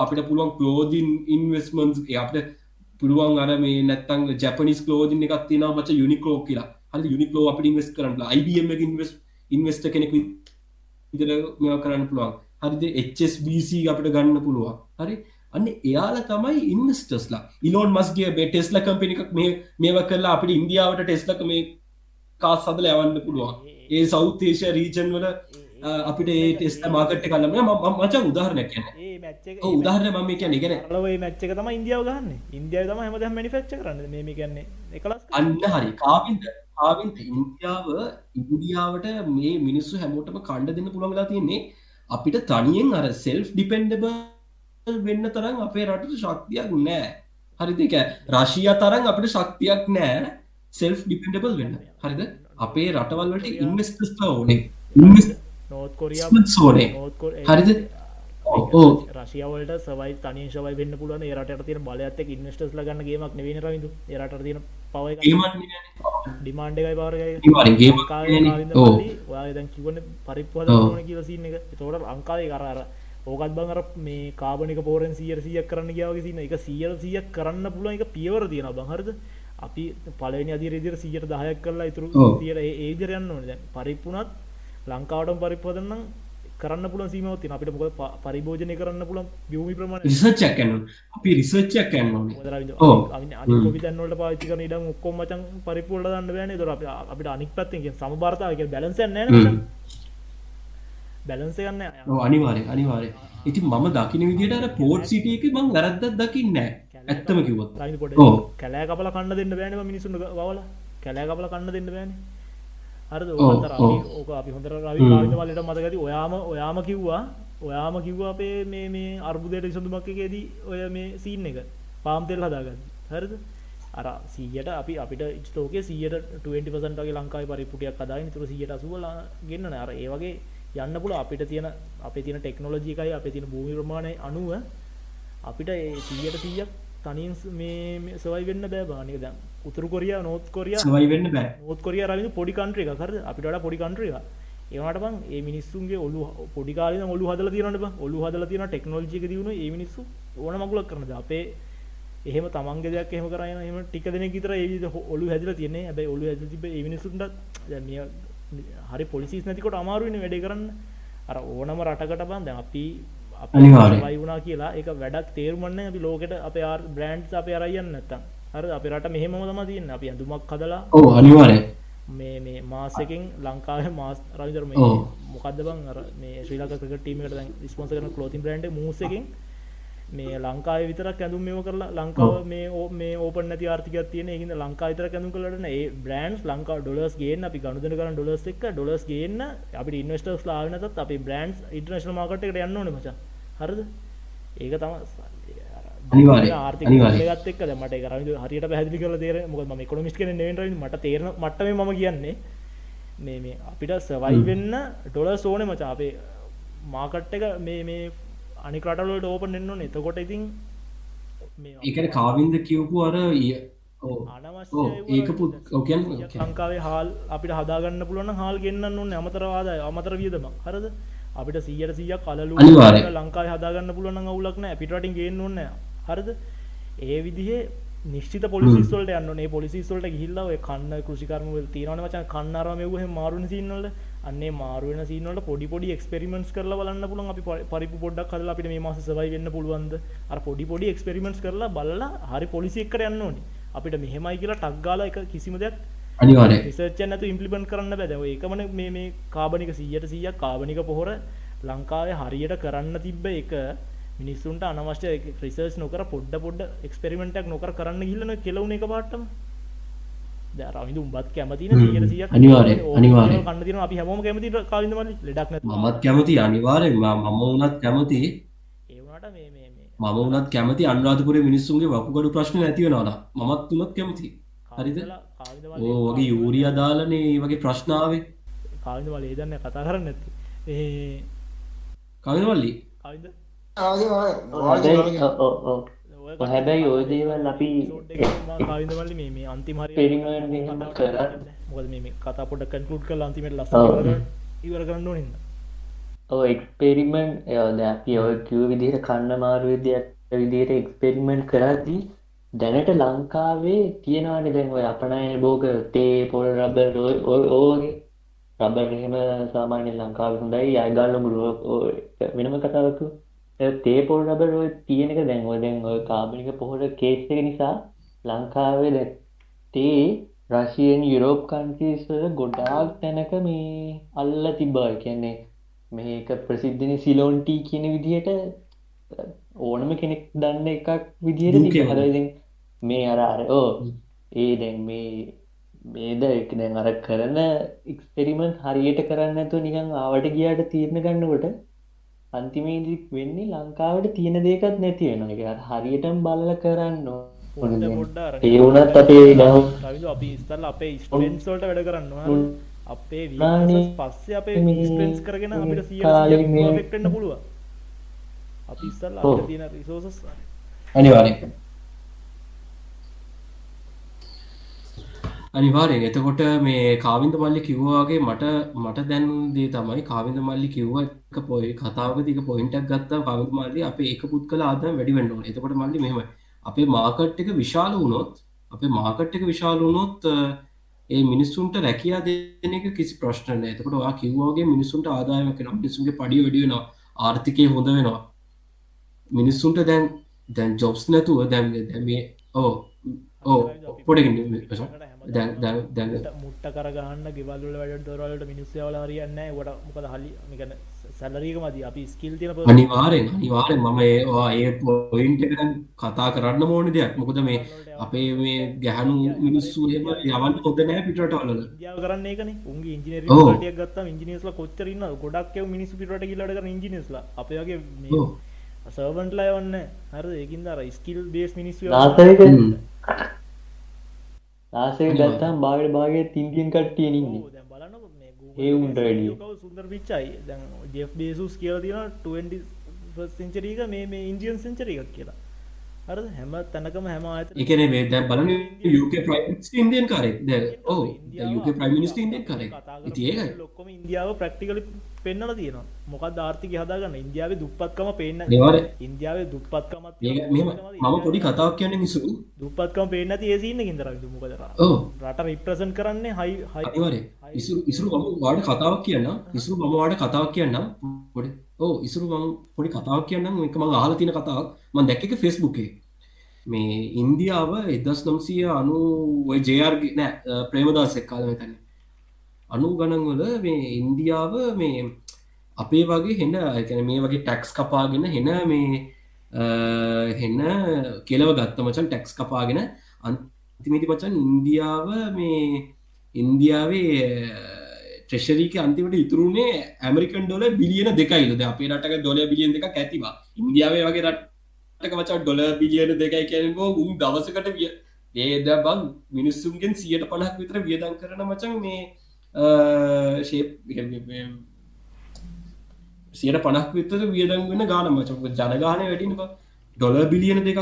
අපිට පුළුවන් කලෝදින් ඉන්වස්මන්ස් අපට පුළුවන් අර මේ නැත්තං ජපනිස් කලෝදින් එකත් තින මච යුනිකලෝ කියලා. හරි යුනිකලෝ අපට ඉන්වස් කරන්න IBM ඉන්වස් ඉන්වස්ට කෙනෙක් ඉදර මෙ කරන්න පුළුවන්. හරිද? HSBC අපට ගන්න පුළුවන්. හරි? අන්න එයාල තමයි ඉන්වස්ටස්ලා ඉලෝන් මස්ගේ බේ ටෙස්ල කම්පිනික් මේ මේව කරලා අපට ඉන්දියාවට ටෙස්ලක මේ කාස් සදල යවන්න පුළුවන්. ඒ සෞතේශය රීජන් වල අපිට ඒ ටෙස්ට මාකට කලම මච උදාහරණයක් කියන උදාහරන මම කියන ගෙන මච්චක තම ඉන්දියාව ගන්න ඉන්දියාව තම හම මනිිෆක්ච කරන්න. මේ කියන්නේ එකලස් අන්න හරි. කාවින්ද? ආවින්ත ඉන්දියාව ඉන්දියාවට මේ මිනිස්සු හැමෝටම කණ්ඩ දෙන්න පුළොගලා තියන්නේ අපිට තනියෙන් අර සෙල්ෆ් ඩිපෙන්ඩබ වෙන්න තරම් අපේ රටට ශක්තියක් නෑ. හරි දෙක රශිය තරම් අපිට ශක්තියක් නෑ සෙල්ෆ් ඩිපෙන්ඩබල් වෙන්න. හරිද? අපේ රටවල්වට ඉන්වස්ටස්ට ඕනේ. කොරියා සෝනේ හරිද? රශයාවලට සවයි තනිශවයි වෙන්න පුලන රට තින බලඇත්තක ඉන්වස්ටස් ලගන්න ගේමක් නවෙන රවිදු රට තින පව ඩිමාන්ඩ එකයි පාරගයි කිවන පරිප්වද ඕන කියලසින්න එක. තෝට අංකායි කරර ඕකත් බංර මේ කාබනික පෝරෙන් සියර සියක් කරන්න ගයාවසින්න එක. සියර සියක් කරන්න පුළුව එක පියවර තියෙන බහරද අපි පලනි අදිරදිර සියට දහයක් කරලා ඉතුරු තියර ඒජරයන්න ඕන. පරිප්පුනත් ලංකාවටම පරිප්පදන්නම් කරන්න පුළ සීමවති අපිට මොක පරිභෝජනය කරන්න පුළන් බියමි ප්‍රමාණ රිසච්චක් කන්න අපි රිසච්චක් කන්න විතන්නට පාචි කරන ඉඩම් ඔක්කොම මචන් පරිපුල්ල දන්න බෑන. දොර අපිට අනික් පත්තෙන් සමභාර්තාවක බැලන්ස නෑ බැලන්ස ගන්න අනිවාරය අනිවාරය ඉති මම දකින විදිට පෝට් සිටිය එක මං වැරද්ද දකින්න ඇත්තම කිවත් කැලෑ කපල කන්න දෙන්න බෑනම මිනිසුන් වල කැලෑ කපල කන්න දෙන්න බෑන හර ඕක අපි හොඳර රවි වලට මතකති ඔයාම ඔයාම කිව්වා ඔයාම කිව්වා අපේ මේ මේ අර්බුදයට විසඳුමක්කේදී ඔය මේ සීන් එක. පාම්තෙල් හදාගන්න හරද? අර සීයට අපි අපිට ස්ටෝක සියට 20පසන්ටගේ ලංකායි පරිපුටියක් අදායි තුර සියට අසුවලා ගන්න අර ඒවගේ යන්න පුළ අපිට තියෙන අප තියන ටෙක්නෝලජිකයි අප තින භූමි ප්‍රමාණය අනුව අපිට සියට සීයක් තනින් මේ සවයි වෙන්න බෑ බානික දැම් උතුරු කොරිය නොත් කොරිය සවයි වෙන්න බෑ. නොත් කොරිය රවි පොඩි කන්ට්‍රික කර අපිට පොඩි කන්ට්‍රික ඒවට බං ඒ මිනිස්සුන්ගේ ඔලු පොඩිකාල ඔලු හදල තියනට ඔලු හදල තියන ටෙක්නෝජික දියුණ ඒ මිනිස්සු ඕන මගුලක් කරනද අපේ එහෙම තමන්ගේ දෙයක් එහෙම කරන්න එම ටික දෙන ගතර ඒ ඔලු හැදල තියන්නේ. ඇබයි ඔලු ඇද තිබ ඒ මිනිසුන්ට හරි පොලිසිස් නැතිකොට අමාරුවන වැඩ කරන්න. අර ඕනම රටකට බන්ද අපි අපයි වුණා කියලා එක වැඩක් තේරුමන්න අපි ලෝකට අප බ්‍රන්ඩ් අප අරයන්න නැත්තම්. හර අප රට මෙහෙම තම තියන්න. අපි ඇඳුමක් කදලා ඕ අනිවාරය මේ මේ මාසකින් ලංකාව මාස් රවිදර මොකක්ද බං? මේ ශ්‍රී ලක ක්‍රීමට ස්පොන්ස කරන කලෝතින් බ්‍රන්ඩ් මූසකින් මේ ලංකාව විතරක් ඇඳුම් මෙම කරලා ලංකාව මේ මේ ඕපන නැති ආර්ථිකයක් තියෙන ඒහිද ලංකා විතර ඇඳුම් කලටන ඒ බ්‍රන්ඩ් ලංකා ඩොලස් ගේන්න අපි ගනුදන කරන ඩොලස් එක් ඩොලස් ගේන්න අපි ඉන්වස්ටර්ස් ලාවනතත් අපි බ්‍රන්ඩ් ඉන්ටර්නශන මාකට එකට යන්න ඕන මචා හරිද? ඒක තම අනිවාර්යෙන්. ගත් දැන් මට ඒක හරියට පැහැදිලි කරලා තේරෙන්නේ මොකද මම ඉකොනොමිස්ට් කෙනෙක් නෙවෙයි මට තේරෙන මට්ටමේ මම කියන්නේ මේ මේ අපිට සර්වයිව් වෙන්න ඩොලර්ස් ඕනේ මචං. අපේ මාකට් එක මේ මේ අනික රටවලට ඕපන් වෙන්න ඕනේ. එතකොට ඉතින් මේ ඒකන කාවින්ද කියවපු අර ඒක පුත් ලංකාවේ හාල් අපිට හදාගන්න පුළුවන් හාල් ගෙන්න්න ඕන්න අමතරවාදය අමතර වියදම හරද අපිට සීයට සිය කලලු. ලංකාව හදාගන්න පුළුවන් අවුලක්න පිටටින් ගේන්න ඕන්න හරද? ඒ විදිහේ නිශ්චිත පොලිසිස්වලට යන්න පොලිසිස්වලට ගිල්ල කන්න කෘෂිකරම තියනවන වචන්. කන්නරමයහ මාරුණ සින්නල අන්නේ මාරුවෙන සිනට පොඩි පොඩි එක්ස්පෙරිමෙන්ට් කරලා බලන්න පුළන් අපි පරිපු පොඩ්ඩක් කරලා අපිට මේ මාස සවයි වෙන්න පුළුවන්ද? අර පොඩි පොඩි එක්ස්පෙරිමෙන්ට් කරලා බලලා හරි පොලිසි එක්කට යන්න ඕනි. අපිට මෙහෙමයි කියලා ටක්ගාල එක කිසිම දෙයක් අනිවාරය රිසර්ච් නැතු ඉම්පලිමෙන්ට් කරන්න බැද ඒකමන මේ කාබනික සීයට සීයක් කාබනික පොහොර ලංකාවේ හරියට කරන්න තිබ්බ එක මිනිස්සුන්ට අනවශ්‍ය රිසර්ච් නොකර පොඩ්ඩ පොඩ්ඩ එක්ස්පෙරිමෙන්ටක් නොකර කරන්න ගිල්ලන කෙලවුණ එක පාටම. දරවිදු උඹත් කැමතින හ්ම්. සීයට සියක්. අනිවාර්යෙන්, අනිවාර්යෙන්. කන්න තින අපි හැමෝම කැමති කාවිදමලි ලෙඩක් මමත් කැමති අනිවාරෙන් මම වනත් කැමති. මම වනත් කැමති අන්රාධපුර මිනිස්සුන්ගේ වකුගඩු ප්‍රශ්න ඇතිවෙනවාලා මමත් තුනත් කැමති. හරිද? ඕ වගේ යූරිය දාලනේ ඒ වගේ ප්‍රශ්නාවේ. කාවිද වල ඒදන්න කතා කරන්න ඇති ඒ කාවිද. ඔය හැබැයි ඔය දේවල් අපි කාවිදමල්ලි මේ මේ අන්තිමහරි එහෙම කරත් මොකද මේ කතා පොට කන්කලුට් කල අන්තිමට ලස් ඔව්. ඉවර කරන්න ඕනින්න ඔය එක්ස්පෙරිමෙන්ට් ද අපි ඔය කිව් විදිහට කන්න මාරු විදියට විදිහට එක්ස්පෙරිමෙන්ට් කරද්දී දැනට ලංකාවේ තියෙනවාන දැන් ඔය අපනය බෝග තේ පොල් රබර් ඕගේ රබර් එහෙම සාමාන්‍ය ලංකාව හොඳයි. අයගල්ල මුරුව වෙනම කතාවකු තේ පොල් රබර් ඔය තියෙනක දැන් ඔය දැන් ඔය කාබනික පොහොට කේස් එක නිසා ලංකාවේ දැන් තේ රශයෙන් යුරෝප් කන්ට්‍රීස්වල ගොඩාක් තැනක මේ අල්ල තිබ්බා. කියන්නේ මේක ප්‍රසිද්ධනි සිලෝන්ටී කියන විදිහට ඕනම කෙනෙක් දන්න එකක් විදිහට තිබ්බ. මේ අර අර ඕ ඒ දැන් මේ මේද එක දැන් අර කරන එක්ස්පෙරිමන්ට් හරියට කරන්න නැතුව නිකන් ආවට ගියාට තීරණ ගන්නකොට අන්තිමේදී වෙන්නේ ලංකාවට තියෙන දෙයක්වත් නැති. ඒක අර හරියටම බලලා කරන්න ඒ වුණත් අපේ අපි ඉස්තරල අපේ ස්ටන්ස්වලට වැඩ කරන්නවා අපේ පස්සේ අපේ මේ ස්පෙන්ස් කරගෙන අපිට කාලේ මේ- සියක්ටන්න පුළුව අපි. අපිට තියෙන රිසෝසස් අනිවාරය අනිවාරයෙන්. එතකොට මේ කාවින්ද මල්ලි කිව්වාගේ මට මට දැන් දේ තමයි කාවින්ද මල්ලි කිව්ව එක පොයි කතාවක තික පොයින්ටක් ගත්තා. කාවින්ද මල්ලි අපේ එක පුත් කළ ආදම වැඩි වෙන්න ඕනේ. එතකොට මල්ලි මෙහෙම අපේ මාකට් එක විශාල වුණොත් අපේ මාකට් එක විශාල වුණොත් අ, ඒ මිනිස්සුන්ට රැකියා දෙන එක කිසි ප්‍රශ්න නැහැ. එතකොට ඔයා කිව්වාගේ මිනිස්සුන්ට ආදායමක් වෙනවා මිනිස්සුන්ගේ පඩිය වැඩි වෙනවා. ආර්ථිකය හොඳ වෙනවා. මිනිස්සුන්ට දැන් දැන් ජොබ්ස් නැතුව දැන් දැන් මේ ඕ ඕ පොඩකින් දැන් දැන් දැන් මුට්ට කරගන්න ගෙවල්ල වැඩ දොරවලට මිනිස්සවල හරියන්න වට මොකද හලි මිකන සැලරීක මති අපි ස්කිල් තින අනිවාරෙන් අනිවාරෙන් මම ඒවා ඒ පොයින්ට එක දැන් කතා කරන්න ඕන දෙයක්. මොකද මේ අපේ මේ ගැහනු මිනිස්සු එහෙම යවන්න හොඳ නෑ පිටරටවල ඉදියාව කරන්න ඒකන. උන්ගේ ඉජිනර ඔව්. ටියක් ගත්ත ඉජිනස්ල කොච්චරන්න ගොඩක් මිනිස් පිට කර ඉජිනස්ලා අපගේ ඔව්. සර්වන්ට් ලයවන්න හර ඒකින් දර ස්කිල් බේස් මිනිස් නාසයක නාසයක ගත්තාම භාගයට භාගය තින්තියෙන් කට්ටිය බලන්න ඒ උන්ට වැඩිය. සුන්දර පිච්චයි? දැන් ජෙෆ් බේසුස් කියල තින 20 සෙන්චරීක මේ මේ ඉන්දියන් සෙන්චර එකක් කියලා. හර හැම තැනකම හැම අත එකන මේ දැන් බලන යුක ඉන්දියන් කරෙක් ද ඕ යුක ප්‍රයිමිනිස්ට ඉන්දියන් කරෙක් ඒකයි. ලොක්කොම ඉන්දියාව ප්‍රක්ටිකල පෙන්නල තියෙනවා. මොකක් ධාර්ථික හදාගන්න? ඉන්දියාව දුප්පත්කම පේන්න ඉන්දියාව දුප්පත්කමත් මෙම පොඩි කතාවක් කියන්න නිසු දුපත්කම පේන්න තියසින්න ඉදර මොකද රට රිප්‍රසන් කරන්නේ හයි හයි අනිවාරේ ඉසුරු මම වාඩ කතාවක් කියන්න ඉසුරු මම වාඩ කතාවක් කියන්න පොඩි ඕ ඉසුරු මං පොඩි කතාවක් කියන්න එක මං අහල තින කතාවක්. මන් දැක්ක ෆෙස්බුකේ මේ ඉන්දියාව එදස් නම්සිය අනු ජයාර්ග නෑ ප්‍රේමදාස එක් කාල මෙතැන අනු ගණන්වල මේ ඉන්දියාව මේ අපේ වගේ හෙන්න එකන මේ වගේ ටැක්ස් කපාගෙන හෙන මේ අ, හෙන්න කෙලව ගත්ත මචන් ටැක්ස් කපාගෙන අන්තිමිති මචන් ඉන්දියාව මේ ඉන්දියාවේ ට්‍රෙශරීක අන්තිමට ඉතුරුණේ ඇමරිකන් ඩොල බිලියන දෙකයිලද අපේ රටක ඩොල බිලියන් දෙක ඇතිවා. ඉන්දියාවේ වගේ රට මචා ඩොල බිලියන දෙකයි කියනකෝ උන් දවසකට විය ඒද බං? මිනිස්සුන්ගෙන් සියට පණක් විතර වියදන් කරන මචන් මේ ශේප් සියට පනක් විතර වියදන් වෙන ගාන මචක ජනගානය වැඩින ඩොල බිලියන දෙකක්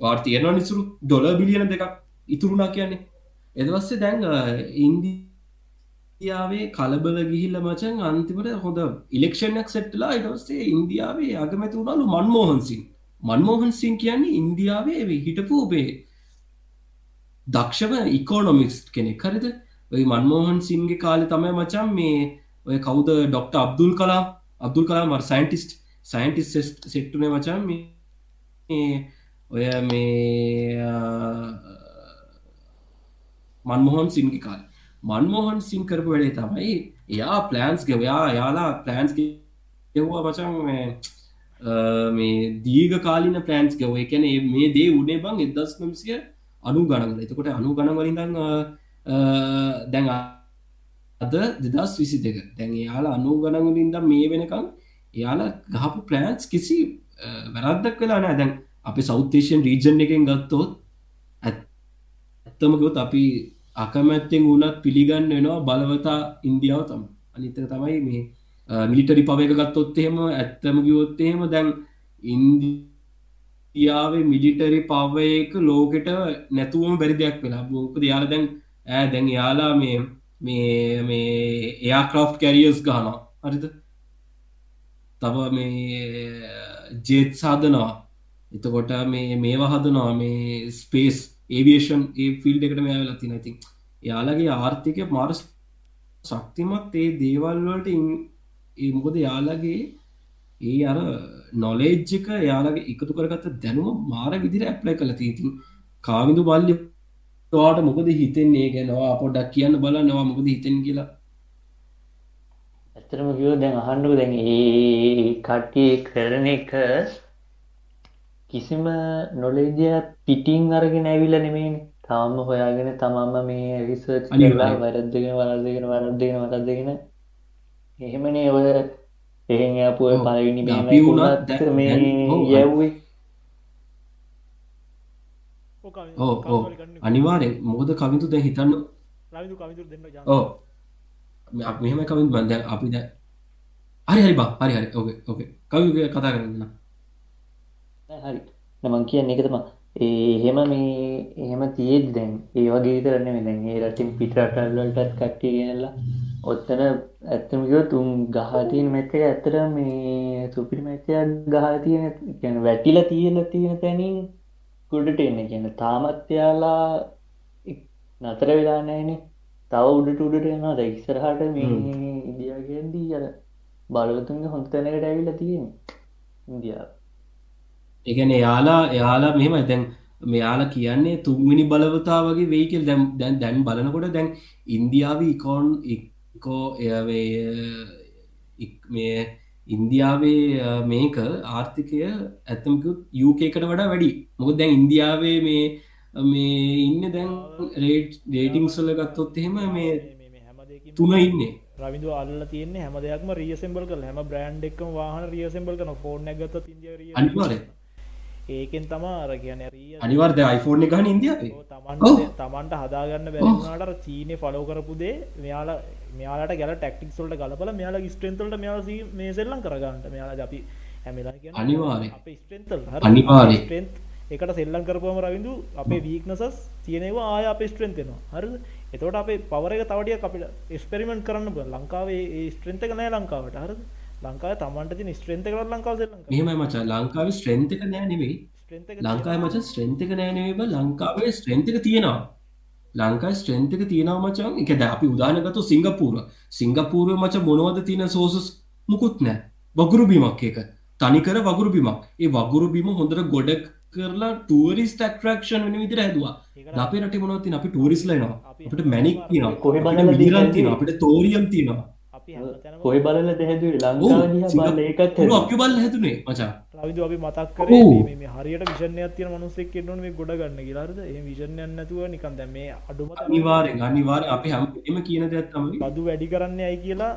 වාර් තියෙනවා නිසුරු ඩොල බිලියන දෙකක් ඉතුරුණා කියන්නේ එදවස්සේ දැන් ඉන්දියාවේ කලබල ගිහිල්ල මචන් අන්තිමට හොඳ ඉලෙක්ෂණයක් සෙට්ලා ඉටස්සේ ඉන්දියාවේ අගමැතිවුණලු මන්මෝහන්සින් මන්මෝහන්සින් කියන්නේ ඉන්දියාවේ හිටපු ඔබේ දක්ෂම ඉකෝනොමික්ස් කෙනෙක් හරිද ඔයි මන්මෝහන් සින්ගේ කාලෙ තමයි මචන් මේ ඔය කවුද ඩොක්ට අබ්දුල් කලා අබ්දුල් කලා මර සයින්ටිස්ට් සයින්ටිස් සෙට්ටුනේ මචන් මේ ඔය මේ මන්මොහන් සින්ගි කාල. මන්මෝහන් සිං කරපු වැඩේ තමයි එයා ප්ලෑන්ස් ගවයා යාලා ප්ලෑන්ස් එව්වා මචන් මේ දීග කාලින ප්ලෑන්ස් ගව එකන මේ දේ උනේ බං එදස් නම්සිය අනු ගණන් එතකොට අනු ගණ වලින්දන්න දැන් අද දෙදස් විසි දෙක දැන් යාලා අනු ගණන්වලින්ද මේ වෙනකම් එයාලා ගහපු ප්ලෑන්ස් කිසි වැරද්දක් වෙලා නෑ දැන් අපි සෞතේෂන් රීජන් එකෙන් ගත්තොත් ඇත්තමකොත් අපි අකමැත්තෙන් වුණත් පිළිගන්න වෙනවා බලවතා ඉන්දියාව තම අනිතක තමයි මේ මිලිටරි පවක ගත්තොත් එහෙම ඇත්තම ගියොත් එහෙම දැන් ඉන්දියාවේ මිලිටරි පවයක ලෝකෙට නැතුවම බැරි දෙයක් වෙලා. බෝකද යාල දැන් ඇ දැන් යාලා මේ මේ මේ එයා ක්‍රෝ් කැරියස් ගානවා හරිද? තව මේ ජේත් සාධනවා එතකොට මේ මේවා හදනවා මේ ස්පේස් ඒවියෂන් ඒ ෆිල්ඩ එකට මේ වෙලා තින ඉතින් යාලගේ ආර්ථිකය මාරස් ශක්තිමත් ඒ දේවල්වලට ඒ මොකද යාලගේ ඒ අර නොලේජ්ජක යාලගේ එකතු කරගත්ත දැනුව මාර විදිර ඇප්ලයි කළ තිීතින් කාවිදු බල්ලි වාට මොකද හිතෙන්නේ? ගැනවා පොඩක් කියන්න බල නවා මොකද හිතෙන් කියලා. ඇතරම කිව දැන් අහන්ඩු දැන් ඒ කට්ටිය කරන එක කිසිම නොලේජය පිටිං අරගෙන ඇවිල නෙමේන් තාම හොයාගෙන තමම්ම මේ රිසර්ච් අනිලා වැරද්දගෙන වරදගෙන වරද්දගෙන වරද්දගෙන. එහෙමනේ ඔය. එහෙන් අපුය පලවිනි මේ යැව්වේ ඕ අනිවාරෙන් මොකද කවිතු දැ හිතන්න ඕ මෙහම කවින් බන්ද අපි ද හරි හරි බා. හරි හරි. ඕක ඕක කවි කතා කරන්න හරි නමං කියන්න එක තම එහෙම මේ එහෙම තියේද දැන් ඒ වගේ කරන්න මෙදැන් ඒ රටින් පිටරටල්ලටත් කට්ටිය ගෙනල්ලා ඔත්තන ඇත්තමකෝ තුම් ගහතියන මෙතක ඇතර මේ සුපිරි මැචයක් ගහතියන ගැන වැටිල තියෙන තියෙන තැනින් ගොඩට එන්න කියන්න තාමත්යාලා නතර වෙලානෑනේ තව උඩට උඩට යනවා. ද ඉස්සරහට මේ ඉදියාගෙන්දී අර බලවතුන්ගේ හොඳ තැනකට ඇවිල තියෙන ඉන්දියාව. එකන යාලා එයාලා මෙහෙම දැන් මෙයාලා කියන්නේ තුන්මිනි බලවතා වගේ වෙයිකල් දැම් දැන් දැන් බලනකොට දැන් ඉන්දියාව ඉකෝන් ඉකෝ එවේ මේ ඉන්දියාවේ මේක ආර්ථිකය ඇත්තමකුත් යුකේකට වඩා වැඩි මොකද දැන් ඉන්දියාවේ මේ මේ ඉන්න දැන් රේට් රේටිංසල ගත්තොත් එහෙම මේ තුන ඉන්නේ. රවිදු අල්ල තියන්නේ හැම දෙයක්ම රියසෙම්බල් කල හැම බ්‍රන්් එක්ම වාහන රියසෙම්බල් කන ෆෝන් ගත ඉදිය අනිවාරය ඒකෙන් තමා අර කියන අනිවාර්ද iPhoneෆෝන් ගහන ඉන්දියාවේ. තමන්ට හදාගන්න බැරිනාට චීනය ෆලෝ කරපුදේ මෙයාලා මෙයාලට ගැල ටක්ටික් සොල්ට ගලපල මෙයාලා ස්ට්‍රෙන්තල්ට මෙයාස මේ සෙල්ලම් කරගන්නට. මෙයාලා අපි හැමලා අනිවාර්ය ස්ට්‍රෙන්තල් අනිවාර්ය එකට සෙල්ලම් කරපුම රවිදු අපේ වීක්නසස් තියනවා ආය අප ස්ට්‍රෙන්තෙනවා හරි එතවට අපේ පවරක තවටිය අපිට එස්පෙරිමෙන්ට් කරන්න ලංකාවේ ස්ට්‍රෙන්ත නෑ ලංකාවට. හරද? ලංකාව තමන්ට ති ස්ට්‍රෙන්ත කර ලංකාව මෙහම මච ලංකාව ස්ට්‍රෙන්තක නෑ නෙවෙයි. ලංකාව මච ස්ට්‍රෙන්තක නෑනව ලංකාවේ ස්ට්‍රෙන්තක තියෙනවා ලංකායි ස්ට්‍රෙන්තක තියෙනව මචන් එක ද අපි උදානගතු සිංගපූර සිංගපූරුව මච මොනවද තියෙන සෝසස් මුකුත් නෑ වගුරු බිමක් එක තනිකර වගුරු බිමක්. ඒ වගුරු බිම හොඳට ගොඩක් කරලා ටරිස් ටක්රක්ෂන් වන විදිර හැදවා. අපේ රට මොනවති අපි ටරිස් ලනවා අපට මැනික් තින කොහෙ මිරන් තින අපට තෝරියම් තියෙනවා. කොයි බලල දැහැදුවේ? ලංකාව ඒකත් අපි බල් හැතුනේ මචා රවිදු අපි මතක් කරේ. මේ- මේ හරියට විෂණයක් තියෙන මනුස්සෙක් කෙන්නවන මේ ගොඩ ගන්න කියලාරද ඒ විෂණයක් නැතුව නිකන් දැන් මේ අඩුම තරමේ අනිවාරෙන් අනිවාර අපි හැම එම කියන දෙයක් තමයි. බදු වැඩි කරන්න ඇයි කියලා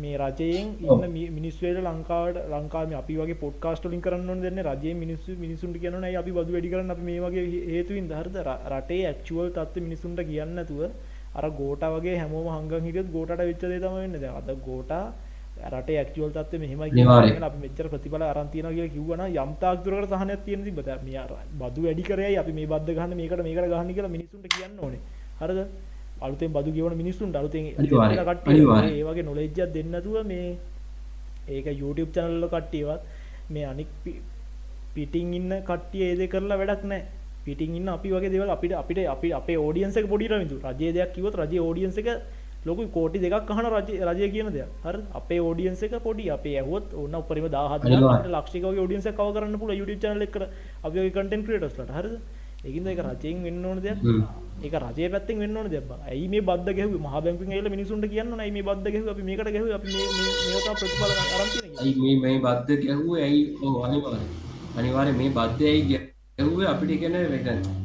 මේ රජයෙන් ඉන්න මි- මිනිස්වේට ලංකාවට ලංකාම අපි වගේ පොඩ්කාස්ටලින් කරන්න දෙන්න රජය මිනිස්සු මිනිසුන්ට කියන්න අපි බදු වැඩි කරන්න? අපි මේ වගේ හේතුවින් දහරද රටේ ඇක්චුවල් තත්ව මිනිසුන්ට කියන්නතුව අර ගෝට වගේ හැමෝම හංග හිටියත් ගෝට වෙච්චදේ තම වෙන්න. ද අද ගෝට රට ඇක්චුවල් තත්ව මෙහම. අප මෙච්චර ප්‍රතිබල අරන්තින කිය කිව්වන යම්තාක් දුරට සහනයක් තියෙන තිබත මේ අර බදු වැඩි කරේ අපි මේ බද්ධ ගහන්න මේකට මේකට ගහන්න කියලා මිනිසුන්ට කියන්න ඕනේ හරද අලුතෙන් බදු ගෙවන මිනිස්සුන්ට අලුතෙන් අනිවාර්යෙන්. කට්ටිය අනිවාර්යෙන්. ඒ වගේ නොලෙජ්ජක් දෙන්නතුව මේ ඒක YouTube චැනල්ල කට්ටියවත් මේ අනික් පිටිං ඉන්න කට්ටිය ඒද කරලා වැඩක් නෑ පිටිං ඉන්න අපි වගේ දෙවල් අපිට අපිට අපි අපේ ෝඩියන්සක පොඩි රවිදු රජය දෙයක් කිවත් රජ ෝඩියන්ස එක ලොකු කෝටි දෙකක් රජ රජය කියන දෙයක්. හර? අපේ ෝඩියන්ස එක පොඩි. අපේ ඇහුවත් ඔන්න උපරිම දාහත් අනිවාර්යෙන්. ලක්ෂික ෝඩියන්ස කව කරන්න පුල YouTube චනල එක්ක අපි කටන් ක්‍රටස්ලට හරද? ඒකින්ද එක රජයෙන් වෙන්න ඕන දෙයක්. ඒක රජය පැත්තෙන් වෙන්න ඕන දෙයක් ඇයි මේ බද්ධ ගැහ මහ බැංකුන් ඒල මිනිසුන්ට කියන්න නයි මේ බද්ධ ගැහ අපි මේකට ගැහ අපි මේ- මේ- මේක ප්‍රතිඵල අරන්තින ඇයි මේ මේ බද්ධ ගැහුව? ඇයි? ඕ අනිවාර අනිවාර මේ බද්ධයයි ගැහුව අපිට ගැන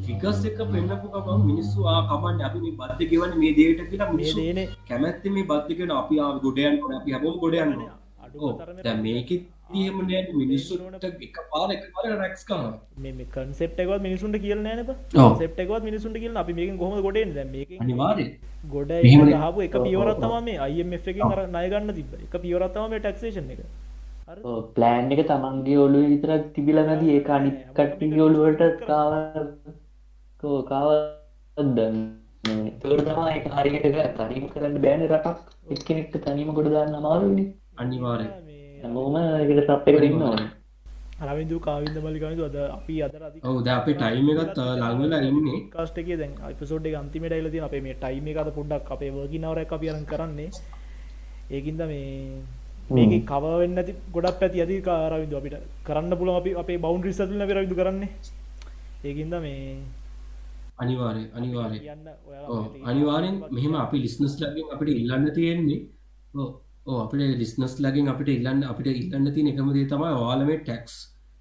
ෆිකස් එක පෙන්න්නපු කම මිනිස්සු ආ කමන්න අපි මේ බද්ධ ගෙවන මේ දේට කියලා මේ මිනිස්සු දේනේ. කැමැත්ත මේ බද්ධකෙන අපි ගොඩයන් අපි හැබොම ගොඩයන්න දැ මේක තියම නෑ මිනිස්සුට එක පාර එක පාර රැක්ස් කාන මේ කන්සෙප්ටකවත් මිනිසුන්ට කියල නෑන ඔව්. සෙප්ටකවත් මිනිසුන්ට කියල අපි ගොඩෙන් දැ මේක අනිවාරය ගොඩ. හපු එක පියවරත්තම මේ අයිF එක නයගන්න තිබ එක පියවරත්තම මේ ටක්ෂේෂන් එක? ප්ලෑන් එක තමන්ගේ ඔලු විතරක් තිබිල නැති ඒ අනිත් කට්ටිගේ ඔලුවට කාව කෝ කාවදන්න තුර තමා එක හරියට තනිම කරන්න බෑන රටක්. එක්කෙනෙක්ට තනිම ගොඩ දාන්න අමාරුනි අනිවාරය හැමෝම එකට සප් එකට ඉන්න ඕන. අරවිදු කාවින්ද මලිකනතු අද අපි අදර අධි ඔවු ද අපේ ටයිම එකත් ලංවෙලා ඉන්නේ. කාස්ටක දැන් අපිසෝඩ් එක අන්තිමට යිලති අපේ මේ ටයිම එකත පොඩ්ඩක් අපේ වර්ගිනවර එක අපියරන් කරන්නේ. ඒකින්ද මේ මේක කවවෙන්න ඇති ගොඩක් පැති ඇති කාරවිදු අපිට කරන්න පුළ අපි අපේ බෞන් රිසතුල විරවිදු කරන්නේ. ඒකින්ද මේ අනිවාරය අනිවාරය අනිවාරෙන් මෙහෙම අපි ලිස්නස් ලගින් අපිට ඉල්ලන්න තියෙන්නේ ඕ අපිට ලිස්නස් ලගින් අපිට ඉල්ලන්න අපිට ඉල්ලන්න තිය එකමදේ තමයි වාලමේ ටැක්ස්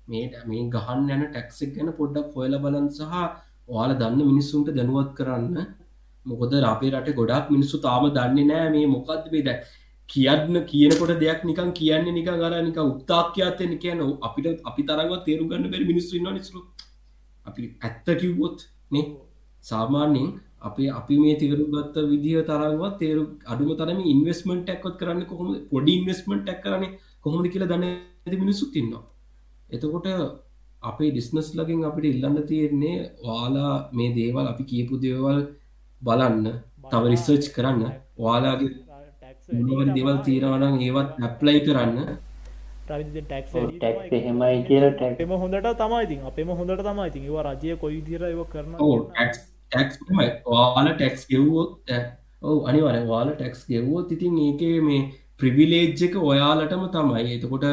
මේ මේ ගහන්න යන ටැක්සෙක් ගැන පොඩ්ඩක් හොයල බලන් සහ ඔයාල දන්න මිනිස්සුන්ට දැනුවත් කරන්න. මොකොද අපේ රට ගොඩක් මිනිස්සු තාම දන්නේ නෑ මේ මොකක්ද මේ දැ කියන්න කියනකොට දෙයක් නිකන් කියන්නේ නික ගර නික උත්තාක්‍යතයන කියන අපිට අපි තරගව තේරු ගන්න බැරි මිනිස්සු නිසු අපි ඇත්ත කිව්වොත් නේ? සාමාන්‍යෙන් අපේ අපි මේ තේරු ගත්ත විදිහ තරන්වත් තේරු අඩුම තරම ඉන්වස්මට ටැක්වත් කරන්න කොහොම පොඩි ඉන්වස්මට ටැක් කරන කොහොමද කියලා දන්න ඇති මිනිස්සු තින්නවා එතකොට අපේ ඩිස්නස් ලගින් අපිට ඉල්ලන්න තියෙන්නේ වාලා මේ දේවල් අපි කියපු දේවල් බලන්න තව රිසර්ච් කරන්න. වාලාගේ මොනවද දේවල් තීරවනම් ඒවත් ඇප්ලයි කරන්න. ටක්ස් ටැක්ස් එහෙමයි කියලා ටැක් එම හොඳට තමයිති අපේම හොඳට තමයි ඒවා රජය කොයි දිර ඒව කරන වාල ටැක්ස් ගෙව්වොත් ඔව අනිවර වාල ටැක්ස් ගෙව්වොත් ඉතින් ඒකේ මේ ප්‍රිවිලේජ් එක ඔයාලටම තමයි. එතකොට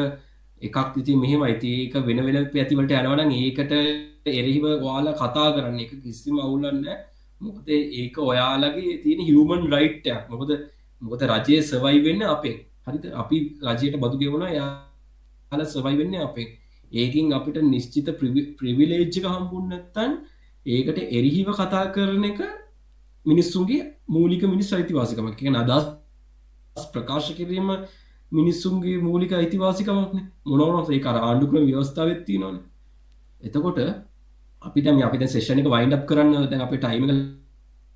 එකක් ඉති මෙහෙම අයිති ඒක වෙන වෙන පැතිවලට යනවන ඒකට එරහිව වාල කතා කරන්න. එක කිසිම අවුල්ලන්න මොකද ඒක ඔයාලගේ තියෙන හිවමන් රයිට්ටයක් මොකද මොකද රජය සවයි වෙන්න අපේ. හරිත අපි රජයට බදු ගෙවුණ යාල සවයි වෙන්න අපේ. ඒකින් අපිට නිශ්චිත ප්‍රවිලේජ්ජක හම්බුන්නත්තන් ඒකට එරිහිව කතා කරන එක මිනිස්සුන්ගේ මූලික මිනිස් අයිතිවාසිකමක්. කියන අදස් ප්‍රකාශ කිරීම මිනිස්සුන්ගේ මූලික අයිතිවාසිකමක්න මොනවන ඒ කර ආණ්ඩුක්‍රම ව්‍යවස්ථාවත්ති නොන එතකොට අපි දැම අපි සේෂණක වයින්ඩ් කරන්න දැන් අප ටයිම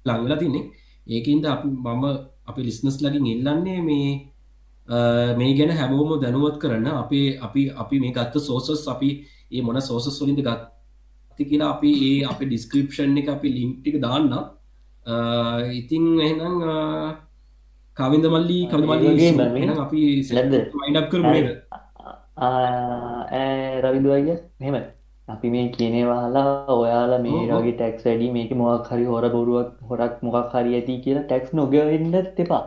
ලංවෙලා තින්නේ. ඒකන්ද අපි මම අපි ලිස්නස් ලගින් ඉල්ලන්නේ මේ මේ ගැන හැමෝම දැනුවත් කරන්න අපේ අපි අපි මේ ගත්ත සෝසස් අපි ඒ මොන සෝසස් වලින්ද ගත්ති කියලා අපි ඒ අප ඩිස්ක්‍රපෂන් එක අපි ලින්ක්ටික දාන්න ඉතිං එහෙනම් කවින්ද මල්ලි. එහෙනම් අපි නැද්ද? වයින්ඩ් කරමු නේද? රවිදු අය මෙම අපි මේ කියනේ වහලා ඔයාලා මේ. වගේ ටැක්ස් වැඩි මේක මොක් හරි හොර බොරුවක් හොරක් මොකක් හරි ඇති කියලා ටැක්ස් නොගවෙන්න එපා.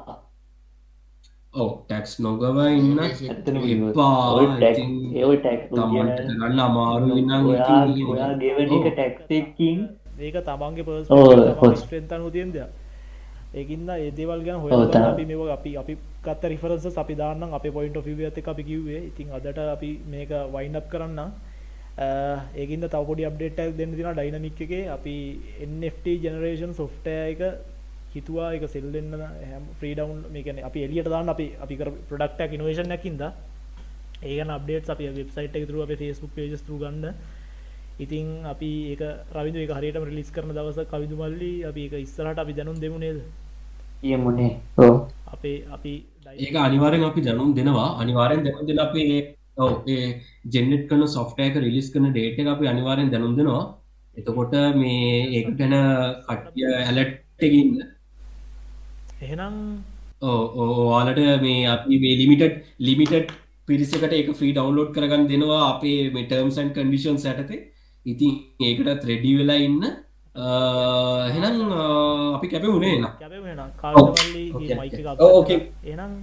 ඔව් ටැක්ස් නොගව ඉන්න කරන්න අමාරු ඔයා ගෙවන එක. ටැක්සකින් ඒක තමන්ගේ ඔව්. ස්ට්‍රෙන්තනු තියන්ද ඒකින්ද ඒදේවල් ගැන හොය අපි මේ අපි අපි ගත්ත රිෆරන්ස අපි දාන්න අප පොයින්ට ිව ඇත අපි කිව්වේ. ඉතින් අදට අපි මේක වයින්ඩ් කරන්න ඒකින්ද තවපොඩි අප්ඩේට්ක් දෙන්න තින ඩයිනමික් එක. අපි NFT ජනරේෂන් සොෆ්ටය එක හිතුවා. එක සෙල් දෙන්න හැම් ්‍රීඩවන්් මේකන අපි එලියට දාන්න අපි අපි ප්‍රඩක්ටක් ඉනවේෂන් නැකින්ද ඒකන අප්ඩේට් අපි වෙබ්සයිට් එක තුරුව අප ෆස්බුක් පේජස් රු ගන්න. ඉතින් අපි ඒක රවිදු එක හරියට රිලිස් කරන දවස කවිදු මල්ලි අපි එක ඉස්සරට අපි දැනුම් දෙමු නේද? කියමුණේ ඕ අපේ අපි ඒක අනිවාරෙන් අපි දැනුම් දෙනවා. අනිවාරෙන් දැනුම් දෙන අපේ ඔව ඒ ජෙනෙට් කන සොෆ්ටයක රිලිස් කන ඩේට එක අපි අනිවාරෙන් දැනුම් දෙනවා. එතකොට මේ ඒක ගැන කට්ටිය ඇලට්ටකින්න එහෙනම් ඕවාලට මේ අපි මේ ලිමිටඩ් ලිමිටඩ් පිරිසකට එක ෆ්‍රී ඩවන්ලෝඩ් කරගන්න දෙනවා අපේ මෙටර්ම්සන් කන්ඩිෂන් සැටතේ ඉතින් ඒකට ත්‍රෙඩි වෙලා ඉන්න. හෙනම් අපි කැප වුණේ. එනම්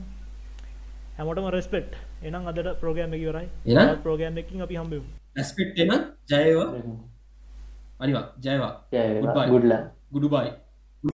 හැමටම රෙස්පෙට් එනම් අදට ප්‍රෝගෑම් එක වරයි එහෙනම්? ප්‍රෝගෑම් එකින් අපි හම්බෙමු ඇස්පෙක්් එන ජයවා. අනිවා. ජයවා. ගුඩ්ලා ගුඩු බයි